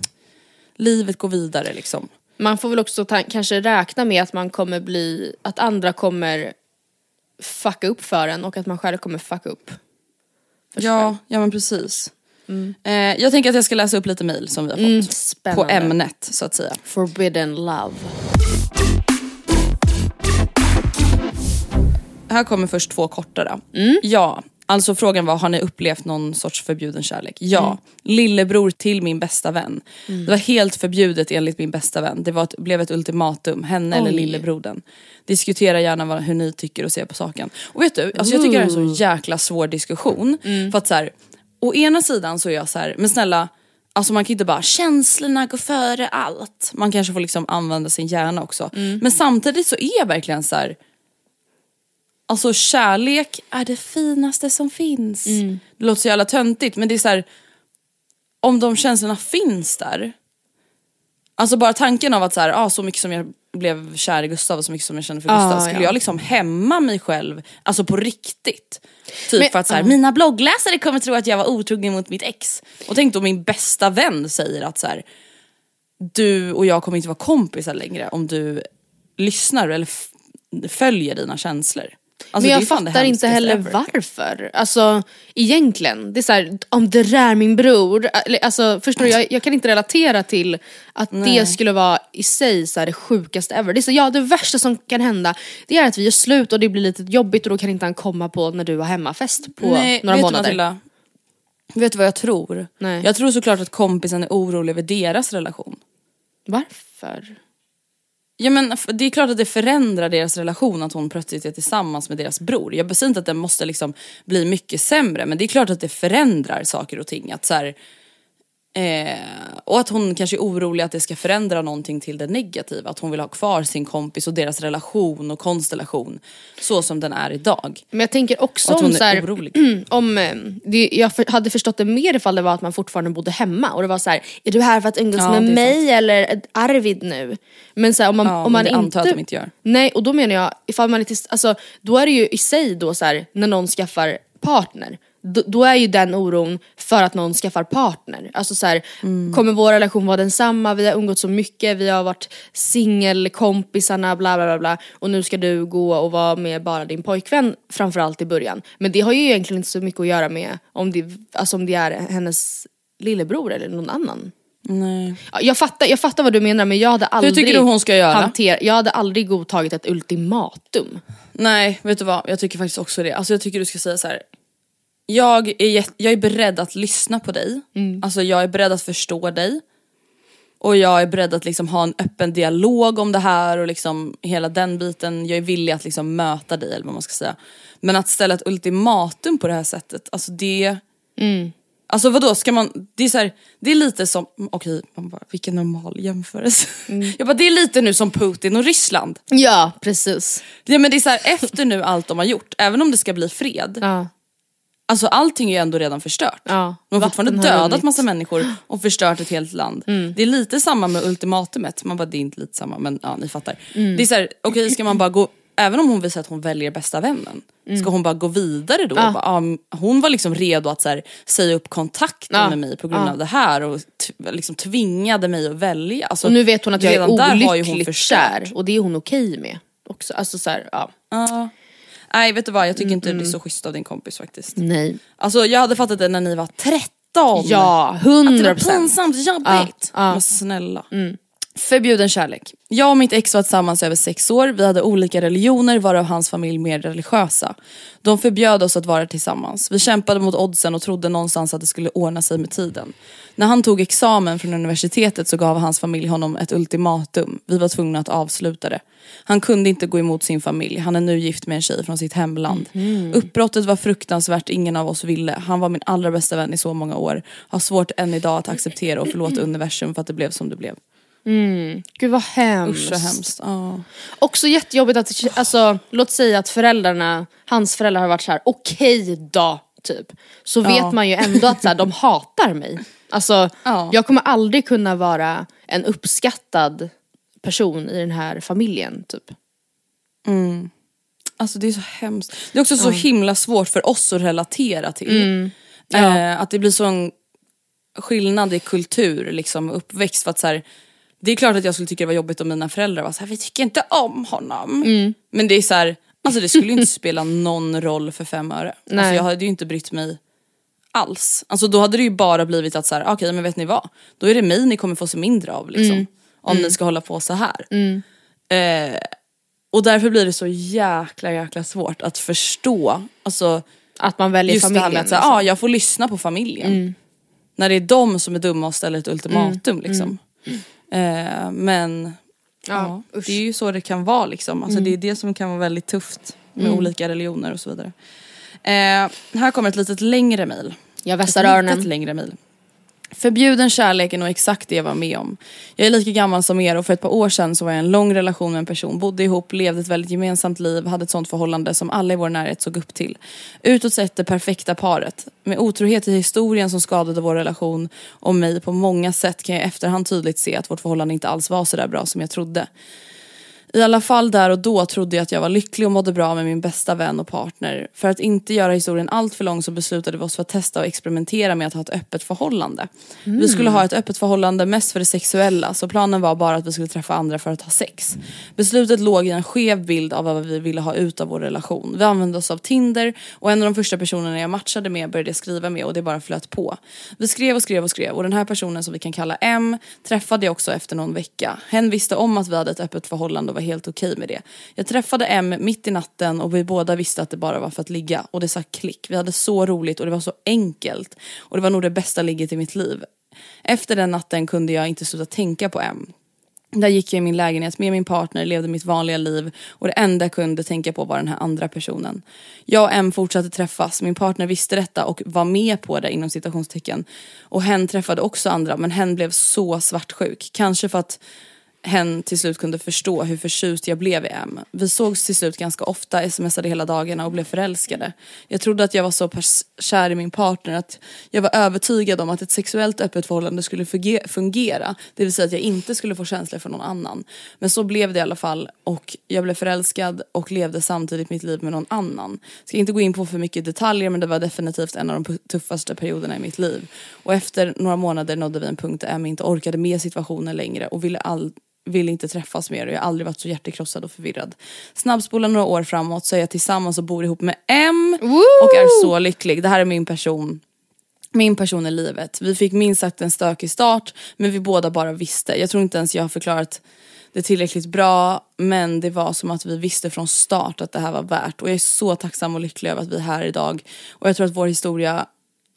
livet går vidare liksom. Man får väl också ta, kanske räkna med att man kommer bli, att andra kommer fucka upp för en och att man själv kommer fucka upp. Ja, ja men precis. Eh, jag tänker att jag ska läsa upp lite mail som vi har fått. Mm, på ämnet så att säga. Forbidden love. Här kommer först två korta då. Mm. Ja, alltså frågan var har ni upplevt någon sorts förbjuden kärlek? Ja, Mm. lillebror till min bästa vän. Det var helt förbjudet enligt min bästa vän. Det var ett, blev ett ultimatum, henne eller Oj. lillebrodern. Diskutera gärna vad, hur ni tycker och ser på saken. Och vet du, alltså jag tycker det är en så jäkla svår diskussion. Mm. För att så här, å ena sidan så är jag så här, men snälla Alltså man kan inte bara känslorna går före allt. Man kanske får liksom använda sin hjärna också. Mm. Men samtidigt så är jag verkligen så här. Alltså kärlek är det finaste som finns. Det låter så jävla töntigt men det är så här. Om de känslorna finns där. Alltså bara tanken av att så, här, ah, så mycket som jag blev kär i Gustav och så mycket som jag känner för Ah, Gustav. Skulle ja. jag liksom hämma mig själv, alltså på riktigt. Typ Men- för att så här, ah. mina bloggläsare kommer tro att jag var otrogen mot mitt ex. Och tänk då min bästa vän säger att så här, du och jag kommer inte vara kompisar längre om du lyssnar eller följer dina känslor. Alltså, men jag fattar inte heller ever. varför. Alltså egentligen, det är så här, om det är min bror, alltså förstår du, jag, jag kan inte relatera till att det skulle vara i sig så här, det sjukaste ever. Det är så, ja det värsta som kan hända det är att vi gör slut och det blir lite jobbigt och då kan inte han komma på när du har hemmafest på Nej, några vet månader. Du, Matilda? vet du vad jag tror? Nej. Jag tror såklart att kompisen är orolig över deras relation. Varför? Ja men det är klart att det förändrar deras relation att hon plötsligt är tillsammans med deras bror. Jag säger inte att den måste liksom bli mycket sämre men det är klart att det förändrar saker och ting. Att så här, eh, och att hon kanske är orolig att det ska förändra någonting till det negativa. Att hon vill ha kvar sin kompis och deras relation och konstellation så som den är idag. Men jag tänker också Och att hon om, så här, om eh, det, jag för, hade förstått det mer ifall det var att man fortfarande bodde hemma och det var så här: är du här för att umgås Ja, med mig eller Arvid nu? Men så här, om man, Ja, om man inte... antar att de inte gör. Nej och då menar jag, ifall man inte, alltså då är det ju i sig då så här, när någon skaffar partner, då, då är ju den oron för att någon skaffar partner. Alltså så här, Mm. kommer vår relation vara densamma? Vi har umgått så mycket, vi har varit singelkompisarna bla bla bla bla och nu ska du gå och vara med bara din pojkvän framförallt i början. Men det har ju egentligen inte så mycket att göra med om det, alltså om det är hennes lillebror eller någon annan. Nej. Ja, Jag fattar, jag fattar vad du menar men jag hade aldrig tycker du hon ska göra? hanter- jag hade aldrig godtagit ett ultimatum. Nej, vet du vad? Jag tycker faktiskt också det. Alltså jag tycker du ska säga så här. Jag är, jag är beredd att lyssna på dig. Alltså jag är beredd att förstå dig. Och jag är beredd att liksom ha en öppen dialog om det här och liksom hela den biten. Jag är villig att liksom möta dig eller vad man ska säga. Men att ställa ett ultimatum på det här sättet, alltså det... Alltså vadå, ska man, det är så här, det är lite som, okej, man bara, vilken normal jämförelse. Jag bara, det är lite nu som Putin och Ryssland. Ja precis. Ja men det är så här, efter nu allt de har gjort, även om det ska bli fred, Ja. Alltså allting är ju ändå redan förstört. Ja, De har fortfarande har dödat runnit. massa människor och förstört ett helt land. Det är lite samma med ultimatumet, man bara det är inte lite samma men ja ni fattar. Det är så här, okej ska man bara gå, även om hon visar att hon väljer bästa vännen, ska hon bara gå vidare då? Och Bara, ja, hon var liksom redo att så här, säga upp kontakten Ja. med mig på grund av det här och liksom tvingade mig att välja. Alltså, Och nu vet hon att jag är har olyckligt kär och det är hon okej med. Också. Alltså så här, ja. Nej vet du vad, jag tycker inte det är så schysst av din kompis faktiskt. Nej. Alltså jag hade fattat det när ni var 13. Ja, Att det var pinsamt jobbigt. Ja, ja. Men snälla. Förbjuden kärlek. Jag och mitt ex var tillsammans över sex år. Vi hade olika religioner varav hans familj mer religiösa. De förbjöd oss att vara tillsammans. Vi kämpade mot oddsen och trodde någonstans att det skulle ordna sig med tiden. När han tog examen från universitetet så gav hans familj honom ett ultimatum. Vi var tvungna att avsluta det. Han kunde inte gå emot sin familj. Han är nu gift med en tjej från sitt hemland. Uppbrottet var fruktansvärt, ingen av oss ville. Han var min allra bästa vän i så många år. Har svårt än idag att acceptera och förlåta universum för att det blev som det blev. Gud vad hemskt. Usch så hemskt. Ja. Också jättejobbigt att, alltså, låt säga att föräldrarna, hans föräldrar har varit så här: okej då, typ. Så vet man ju ändå att så här, de hatar mig. Alltså, Ja. jag kommer aldrig kunna vara en uppskattad person i den här familjen, typ. Alltså det är så hemskt. Det är också så himla svårt för oss att relatera till. Eh, att det blir sån skillnad i kultur, liksom uppväxt. För att så här, det är klart att jag skulle tycka det var jobbigt om mina föräldrar var så här, vi tycker inte om honom. Men det är så här, alltså det skulle inte spela någon roll för fem öre. Alltså Nej. jag hade ju inte brytt mig alls. Alltså då hade det ju bara blivit att så här, okej men vet ni vad? Då är det mig ni kommer få se mindre av liksom. Om ni ska hålla på så här. Eh, och därför blir det så jäkla jäkla svårt att förstå. Alltså Att man väljer just det familjen. här med att här, liksom. ah, jag får lyssna på familjen. När det är de som är dumma och ställer ett ultimatum liksom. Eh, men ja, usch. det är ju så det kan vara liksom. Alltså, Det är det som kan vara väldigt tufft med olika religioner och så vidare. Eh, här kommer ett litet längre mejl. Jag vässar Ett öronen. litet längre mejl. Förbjuden kärlek är nog exakt det jag var med om. Jag är lika gammal som er och för ett par år sedan så var jag i en lång relation med en person, bodde ihop, levde ett väldigt gemensamt liv, hade ett sånt förhållande som alla i vår närhet såg upp till. Utåt sett det perfekta paret. Med otrohet i historien som skadade vår relation och mig på många sätt kan jag i efterhand tydligt se att vårt förhållande inte alls var så där bra som jag trodde. I alla fall där och då trodde jag att jag var lycklig och mådde bra med min bästa vän och partner. För att inte göra historien allt för lång så beslutade vi oss för att testa och experimentera med att ha ett öppet förhållande. Vi skulle ha ett öppet förhållande mest för det sexuella så planen var bara att vi skulle träffa andra för att ha sex. Beslutet låg i en skev bild av vad vi ville ha ut av vår relation. Vi använde oss av Tinder och en av de första personerna jag matchade med började jag skriva med och det bara flöt på. Vi skrev och skrev och skrev och den här personen som vi kan kalla M träffade jag också efter någon vecka. Hen visste om att vi hade ett öppet förhållande och var helt okej med det. Jag träffade M mitt i natten och vi båda visste att det bara var för att ligga och det sa klick. Vi hade så roligt och det var så enkelt och det var nog det bästa ligget i mitt liv. Efter den natten kunde jag inte sluta tänka på M. Där gick jag i min lägenhet med min partner, levde mitt vanliga liv och det enda jag kunde tänka på var den här andra personen. Jag och M fortsatte träffas, min partner visste detta och var med på det inom citationstecken. Och hen träffade också andra men hen blev så svartsjuk. Kanske för att hen till slut kunde förstå hur förtjust jag blev i M. Vi sågs till slut ganska ofta, smsade hela dagarna och blev förälskade. Jag trodde att jag var så pass kär i min partner att jag var övertygad om att ett sexuellt öppet förhållande skulle fungera. Det vill säga att jag inte skulle få känslor för någon annan. Men så blev det i alla fall och jag blev förälskad och levde samtidigt mitt liv med någon annan. Ska inte gå in på för mycket detaljer men det var definitivt en av de tuffaste perioderna i mitt liv. Och efter några månader nådde vi en punkt där M inte orkade med situationen längre och ville all vill inte träffas mer och jag har aldrig varit så hjärtekrossad och förvirrad. Snabbspola några år framåt så är jag tillsammans och bor ihop med M och är så lycklig. Det här är min person. Min person i livet. Vi fick minst sagt en stökig start men vi båda bara visste. Jag tror inte ens jag har förklarat det tillräckligt bra men det var som att vi visste från start att det här var värt och jag är så tacksam och lycklig över att vi är här idag. Och jag tror att vår historia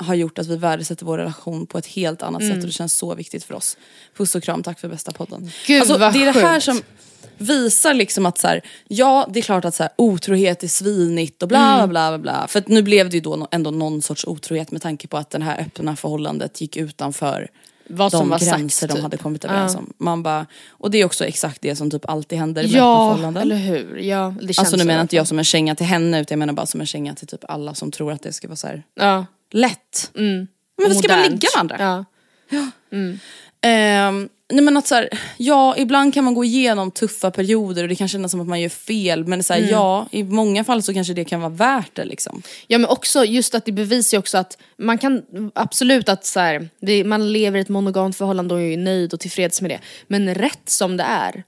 har gjort att vi värdesätter vår relation på ett helt annat sätt och det känns så viktigt för oss. Puss och kram, tack för bästa podden. Gud, alltså, vad det är det här sjukt. som visar liksom att så här, ja det är klart att så här, otrohet är svinigt och bla bla bla bla bla. För att nu blev det ju då ändå någon sorts otrohet med tanke på att det här öppna förhållandet gick utanför Vad de som var gränser sagt, de typ. hade kommit överens Ja. om. Man bara, och det är också exakt det som typ alltid händer öppna Ja, förhållanden. eller hur. Ja, det känns Alltså nu menar inte jag som en känga till henne utan jag menar bara som en känga till typ alla som tror att det ska vara så här Ja. Lätt. Mm. Men vi ska bara Modernt. ligga med andra. Ja. Ehm, nej men att så här, ja ibland kan man gå igenom tuffa perioder och det kan kännas som att man gör fel men så här, ja i många fall så kanske det kan vara värt det liksom. Ja men också just att det bevisar ju också att man kan absolut att så här, det, man lever i ett monogamt förhållande och är nöjd och tillfreds med det. Men rätt som det är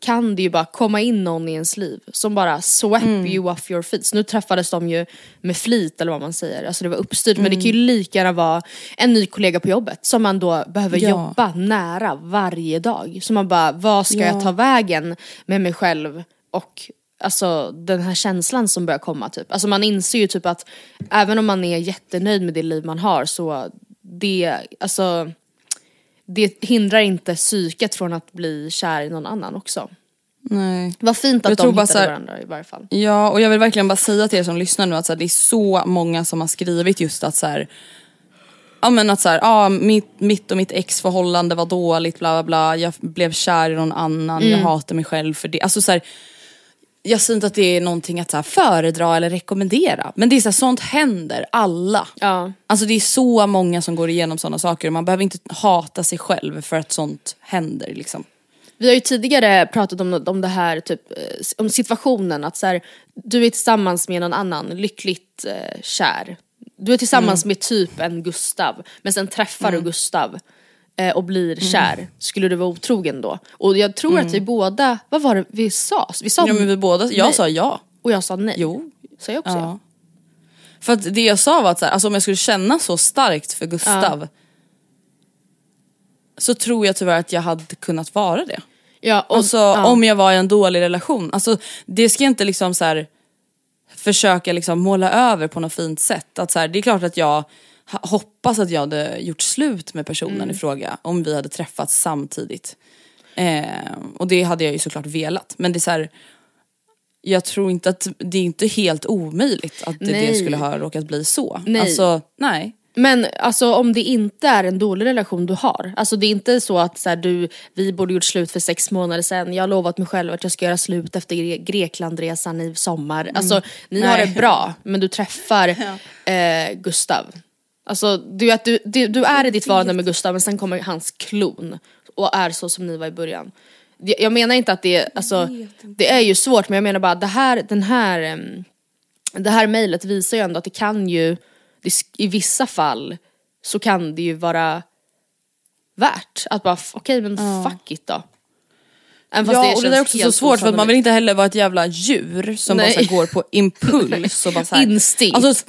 kan det ju bara komma in någon i ens liv som bara swap you off your feet. Så nu träffades de ju med flit eller vad man säger, alltså det var uppstyrt. Men det kan ju lika gärna vara en ny kollega på jobbet som man då behöver Ja. jobba nära varje dag. Så man bara, vad ska jag Ja. ta vägen med mig själv och Alltså den här känslan som börjar komma typ. Alltså man inser ju typ att även om man är jättenöjd med det liv man har så det, alltså det hindrar inte psyket från att bli kär i någon annan också. Nej. Vad fint att Jag de hittade så här- varandra i varje fall. Ja och jag vill verkligen bara säga till er som lyssnar nu att så här, det är så många som har skrivit just att så här, Ja men att så här, ja, mitt, mitt och mitt ex-förhållande var dåligt bla bla bla, jag blev kär i någon annan, jag hatar mig själv för det. Alltså så här, jag säger inte att det är någonting att så föredra eller rekommendera men det är så här, sånt händer alla. Ja. Alltså det är så många som går igenom sådana saker och man behöver inte hata sig själv för att sånt händer liksom. Vi har ju tidigare pratat om, om det här, typ, eh, om situationen att så här, du är tillsammans med någon annan, lyckligt eh, kär. Du är tillsammans med typ en Gustav, men sen träffar du Gustav och blir kär. Skulle du vara otrogen då? Och jag tror att vi båda, vad var det vi sa? Vi sa Ja men vi båda, jag nej. sa ja. och jag sa nej. Jo. Sa jag också ja? Ja. För att det jag sa var att så här, alltså om jag skulle känna så starkt för Gustav så tror jag tyvärr att jag hade kunnat vara det. Ja, och, Alltså ja. om jag var i en dålig relation. Alltså det ska jag inte liksom så här försöka liksom måla över på något fint sätt. Att så här, det är klart att jag hoppas att jag hade gjort slut med personen Mm. i fråga om vi hade träffats samtidigt. Eh, och det hade jag ju såklart velat. Men det är så här, jag tror inte att det är inte helt omöjligt att det, det Nej. skulle ha råkat bli så. Nej. Alltså nej. Men alltså om det inte är en dålig relation du har, alltså det är inte så att så här, du, vi borde gjort slut för sex månader sedan, jag har lovat mig själv att jag ska göra slut efter Gre- Greklandresan i sommar. Alltså ni har Nej. det bra, men du träffar eh, Gustav. Alltså du, vet, du, du, du är i ditt förhållande med Gustav men sen kommer hans klon och är så som ni var i början. Jag menar inte att det är, alltså, det är ju svårt men jag menar bara det här, den här, det här mejlet visar ju ändå att det kan ju, det, i vissa fall så kan det ju vara värt att bara, okej men fuck it då. Även fast Ja och det är också så svårt för att man vill inte heller vara ett jävla djur som Nej. bara går på impuls och bara så här, Instinkt. Alltså,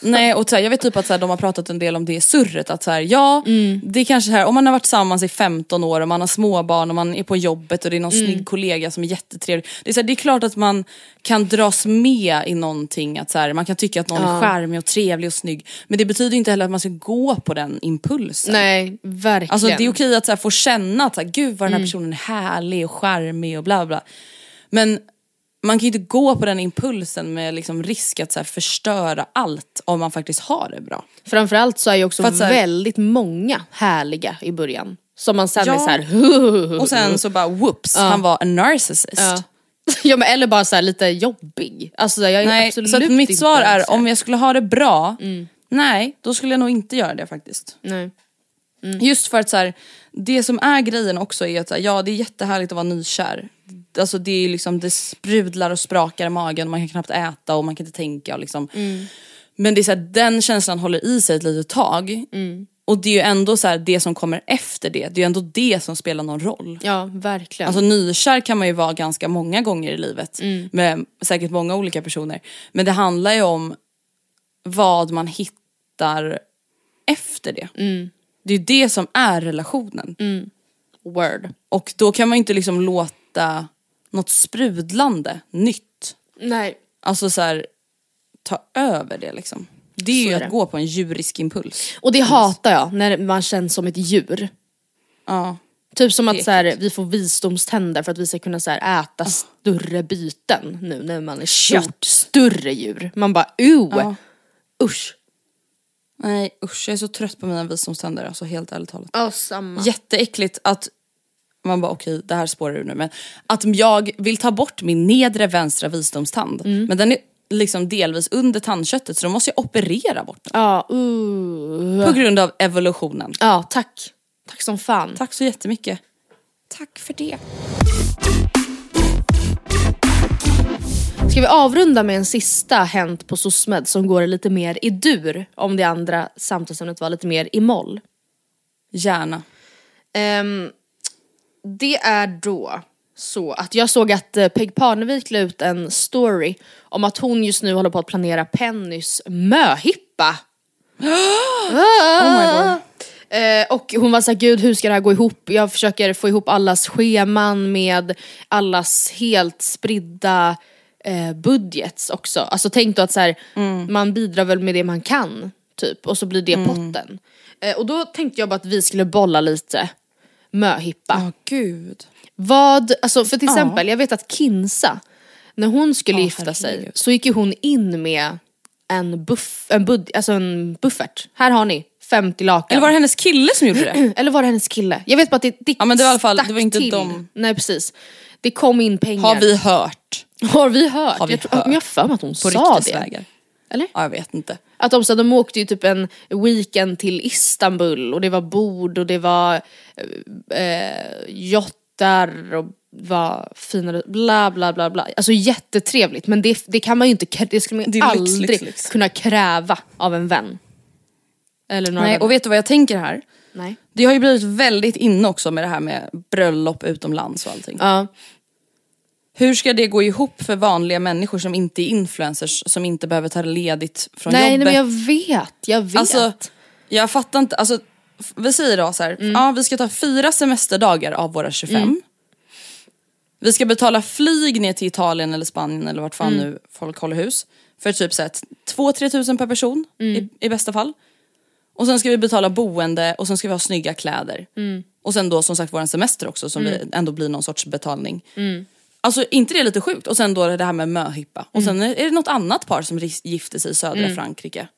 nej och så här, jag vet typ att så här, de har pratat en del om det surret att så här, ja Mm. det är kanske så här, om man har varit tillsammans i 15 år och man har småbarn och man är på jobbet och det är någon Mm. snygg kollega som är jättetrevlig. Det är, så det är klart att man kan dras med i någonting, att så man kan tycka att någon är charmig och trevlig och snygg. Men det betyder inte heller att man ska gå på den impulsen. Nej, verkligen. Alltså det är okej att så få känna att så gud vad den här personen är härlig och charmig och bla bla. Men man kan ju inte gå på den impulsen med liksom risk att så förstöra allt om man faktiskt har det bra. Framförallt så är ju också så här- väldigt många härliga i början. Som man sen Ja. är såhär Och sen så bara whoops, han var en narcissist. Ja. ja men eller bara så här lite jobbig. Alltså jag är Nej, absolut så att mitt svar är så om jag skulle ha det bra, nej då skulle jag nog inte göra det faktiskt. Nej. Just för att så här, det som är grejen också är att så ja det är jättehärligt att vara nykär. Alltså det är liksom, det sprudlar och sprakar i magen, man kan knappt äta och man kan inte tänka och liksom. Men det är så här, den känslan håller i sig ett litet tag. Och det är ju ändå så här, det som kommer efter det, det är ju ändå det som spelar någon roll. Ja verkligen. Alltså nykär kan man ju vara ganska många gånger i livet. Med säkert många olika personer. Men det handlar ju om vad man hittar efter det. Det är ju det som är relationen. Word. Och då kan man ju inte liksom låta något sprudlande, nytt, Nej. alltså så här, ta över det liksom. Det är Så ju är att det. gå på en djurisk impuls. Och det hatar jag, när man känns som ett djur. Ja. Typ som att så här, vi får visdomständer för att vi ska kunna så här, äta större byten nu när man är stort. Större djur. Man bara uh, Ja. usch. Nej usch, jag är så trött på mina visdomständer alltså helt ärligt talat. Ja samma. Jätteäckligt att man bara okej det här spårar ur nu men att jag vill ta bort min nedre vänstra visdomstand men den är liksom delvis under tandköttet så då måste jag operera bort den. Ja, uh. På grund av evolutionen. ja tack. Tack som fan. Tack så jättemycket. Tack för det. Ska vi avrunda med en sista hänt på SOSMED som går lite mer i dur om det andra samtalsämnet var lite mer i moll. Gärna. Ehm, det är då så att jag såg att eh, Peg Parnevik la ut en story om att hon just nu håller på att planera Pennys möhippa. Oh Eh, och hon var såhär, gud hur ska det här gå ihop? Jag försöker få ihop allas scheman med allas helt spridda eh, budgets också. Alltså tänk då att så här, man bidrar väl med det man kan, typ. Och så blir det potten. Eh, och då tänkte jag bara att vi skulle bolla lite möhippa. Ja gud. Vad, alltså för till exempel, jag vet att Kinsa, när hon skulle Ja, gifta sig så gick ju hon in med en, buff, en, bud, alltså en buffert. Här har ni 50 lakan. Eller var det hennes kille som gjorde det? Eller var det hennes kille? Jag vet bara att det, det Ja, men det var i alla fall- det var inte till. de. Nej precis. Det kom in pengar. Har vi hört? Har vi hört? Har vi jag, tror, hört? men jag har för mig att hon På sa det. ryktesvägar? Eller? Ja jag vet inte. Att de, så, de åkte ju typ en weekend till Istanbul och det var bord och det var eh, jottar och var finare, bla bla bla bla. Alltså jättetrevligt men det, det kan man ju inte, det skulle man Det lyx, aldrig lyx, lyx. kunna kräva av en vän. Eller några Nej, vänner. och vet du vad jag tänker här? Nej. Det har ju blivit väldigt inne också med det här med bröllop utomlands och allting. Ja. Hur ska det gå ihop för vanliga människor som inte är influencers, som inte behöver ta ledigt från Nej, nej jobbet? men jag vet, jag vet. Alltså, jag fattar inte, alltså, vi säger då så här, Mm. ja vi ska ta fyra semesterdagar av våra 25. Vi ska betala flyg ner till Italien eller Spanien eller vart fan Mm. nu folk håller hus. För typ 2-3 tusen per person Mm. i, i bästa fall. Och sen ska vi betala boende och sen ska vi ha snygga kläder. Mm. Och sen då som sagt våran semester också som vi ändå blir någon sorts betalning. Alltså inte det lite sjukt? Och sen då det här med möhippa. Och sen är det något annat par som gifter sig i södra Frankrike.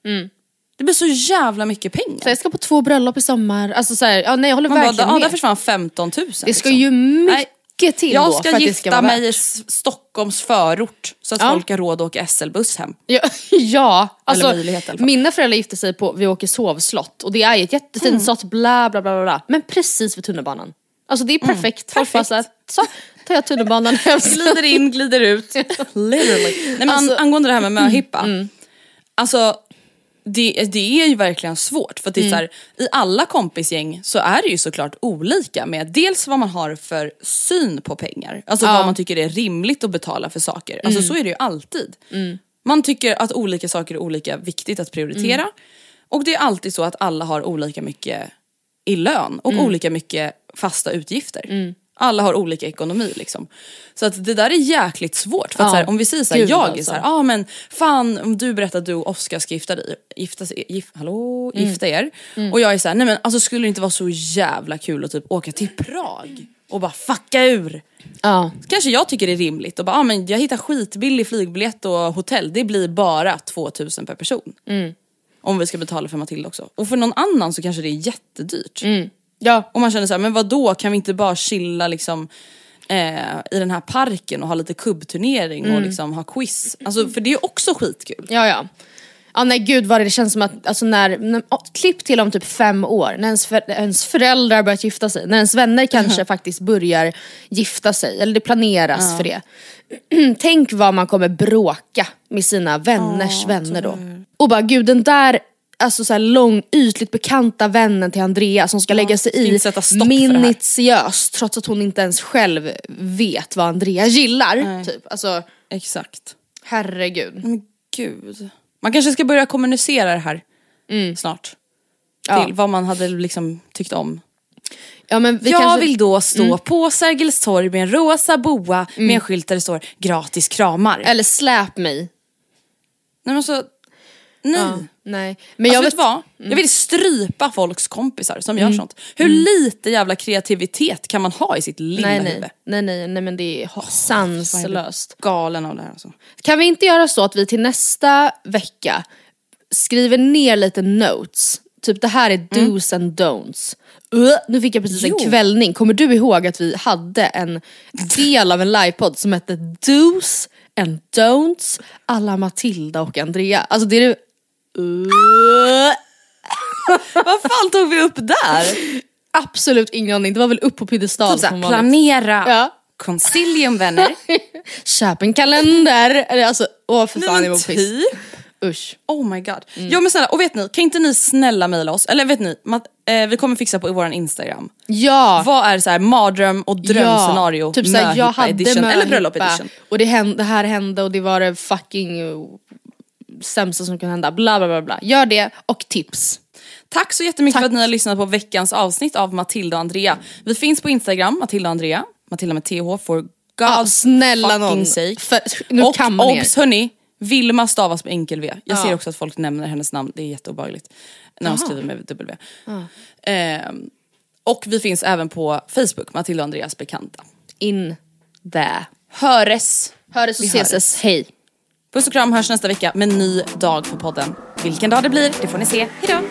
Det blir så jävla mycket pengar. så jag ska på två bröllop i sommar. Alltså så här, ja, nej jag håller Man bara, verkligen ja, där med. försvann 15 000. Det ska liksom. ju mycket Nej, till Jag då ska för att ska gifta vara mig i värt. S- Stockholms förort så att Ja. folk har råd att åka SL-buss hem. Ja, ja. Alltså, möjlighet i mina föräldrar gifte sig på vid Åkeshov slott och det är ju ett jättefint Mm. slott, bla bla bla, bla. Men precis vid tunnelbanan. Alltså det är perfekt. Bara perfekt. så, här, så tar jag tunnelbanan hem. Glider in, glider ut. Literally. Nej, men Alltså- an- angående det här med möhippa. Alltså det, det är ju verkligen svårt för att det är så här, i alla kompisgäng så är det ju såklart olika med dels vad man har för syn på pengar. Alltså vad man tycker är rimligt att betala för saker. Alltså så är det ju alltid. Man tycker att olika saker är olika viktigt att prioritera. Och det är alltid så att alla har olika mycket i lön och olika mycket fasta utgifter. Alla har olika ekonomi liksom. Så att det där är jäkligt svårt. För att Ja. så här, om vi säger så här, Gud, jag är alltså. så här, ja ah, men fan om du berättar att du och Oskar ska gifta dig, gifta, gif, hallå, Mm. gifta er. Och jag är så här, nej men alltså skulle det inte vara så jävla kul att typ åka till Prag och bara fucka ur. Ja. Kanske jag tycker det är rimligt och bara, ah, men jag hittar skitbillig flygbiljett och hotell, det blir bara 2000 per person. Mm. Om vi ska betala för Matilda också. Och för någon annan så kanske det är jättedyrt. Mm. ja. Och man känner så här, men vad då kan vi inte bara chilla liksom eh, i den här parken och ha lite kubbturnering Mm. och liksom ha quiz. Alltså för det är också skitkul. Ja, ja. Ja nej gud vad det känns som att, alltså när, när oh, klipp till om typ fem år, när ens, för, ens föräldrar börjat gifta sig, när ens vänner kanske faktiskt börjar gifta sig, eller det planeras för det. Tänk vad man kommer bråka med sina vänners vänner då. Och bara gud den där Alltså så här lång, ytligt bekanta vännen till Andrea som ska lägga sig i minutiöst trots att hon inte ens själv vet vad Andrea gillar. Typ. Alltså Exakt. herregud. Men gud. Man kanske ska börja kommunicera det här snart. Till Ja. vad man hade liksom tyckt om. Ja, men jag kanske... vill då stå på Sergels torg med en rosa boa med en skylt där det står gratis kramar. Eller släp mig. Nej men så, nej. Ja, nej. Men Alltså, jag vet vet, vad? Jag vill strypa folks kompisar som Mm. gör sånt. Hur lite jävla kreativitet kan man ha i sitt lilla nej, huvud? nej, nej, nej, nej men det är sanslöst. Galen av det här alltså. Kan vi inte göra så att vi till nästa vecka skriver ner lite notes? Typ det här är do's and don'ts. Uh, nu fick jag precis Jo. en kvällning. Kommer du ihåg att vi hade en del av en livepodd som hette Do's and Don'ts alla Matilda och Andrea? Alltså det är det... Uh, Vad fan tog vi upp där? absolut ingen aning, det var väl upp på piedestal Typ såhär, planera Ja. concilium vänner. Köp en kalender! Eller Alltså, åh för fan men det var piss. typ. Usch. Oh my god. Ja men snälla, och vet ni, kan inte ni snälla mejla oss? Eller vet ni, eh, vi kommer fixa på i våran instagram. Ja! Vad är så här mardröm och drömscenario? typ såhär, jag hade edition eller bröllop edition. Och det, hände, det här hände och det var fucking sämsta som kan hända. Bla bla bla bla. Gör det och tips. Tack så jättemycket Tack. för att ni har lyssnat på veckans avsnitt av Matilda och Andrea. Vi finns på Instagram, Matilda och Andrea. Matilda med TH for God's Ja, snälla någon. sake. För, nu och kan man obs hörni, Vilma stavas med enkel V. Jag Ja. ser också att folk nämner hennes namn, det är jätteobehagligt. När de skriver med W. Ehm, och vi finns även på Facebook, Matilda och Andreas bekanta. In there. Höres! Höres och Vi ses. höres. Hej. Puss och kram hörs nästa vecka med en ny dag för podden. Vilken dag det blir, det får ni se. Hejdå!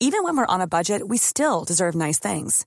Even when we're on a budget, we still deserve nice things.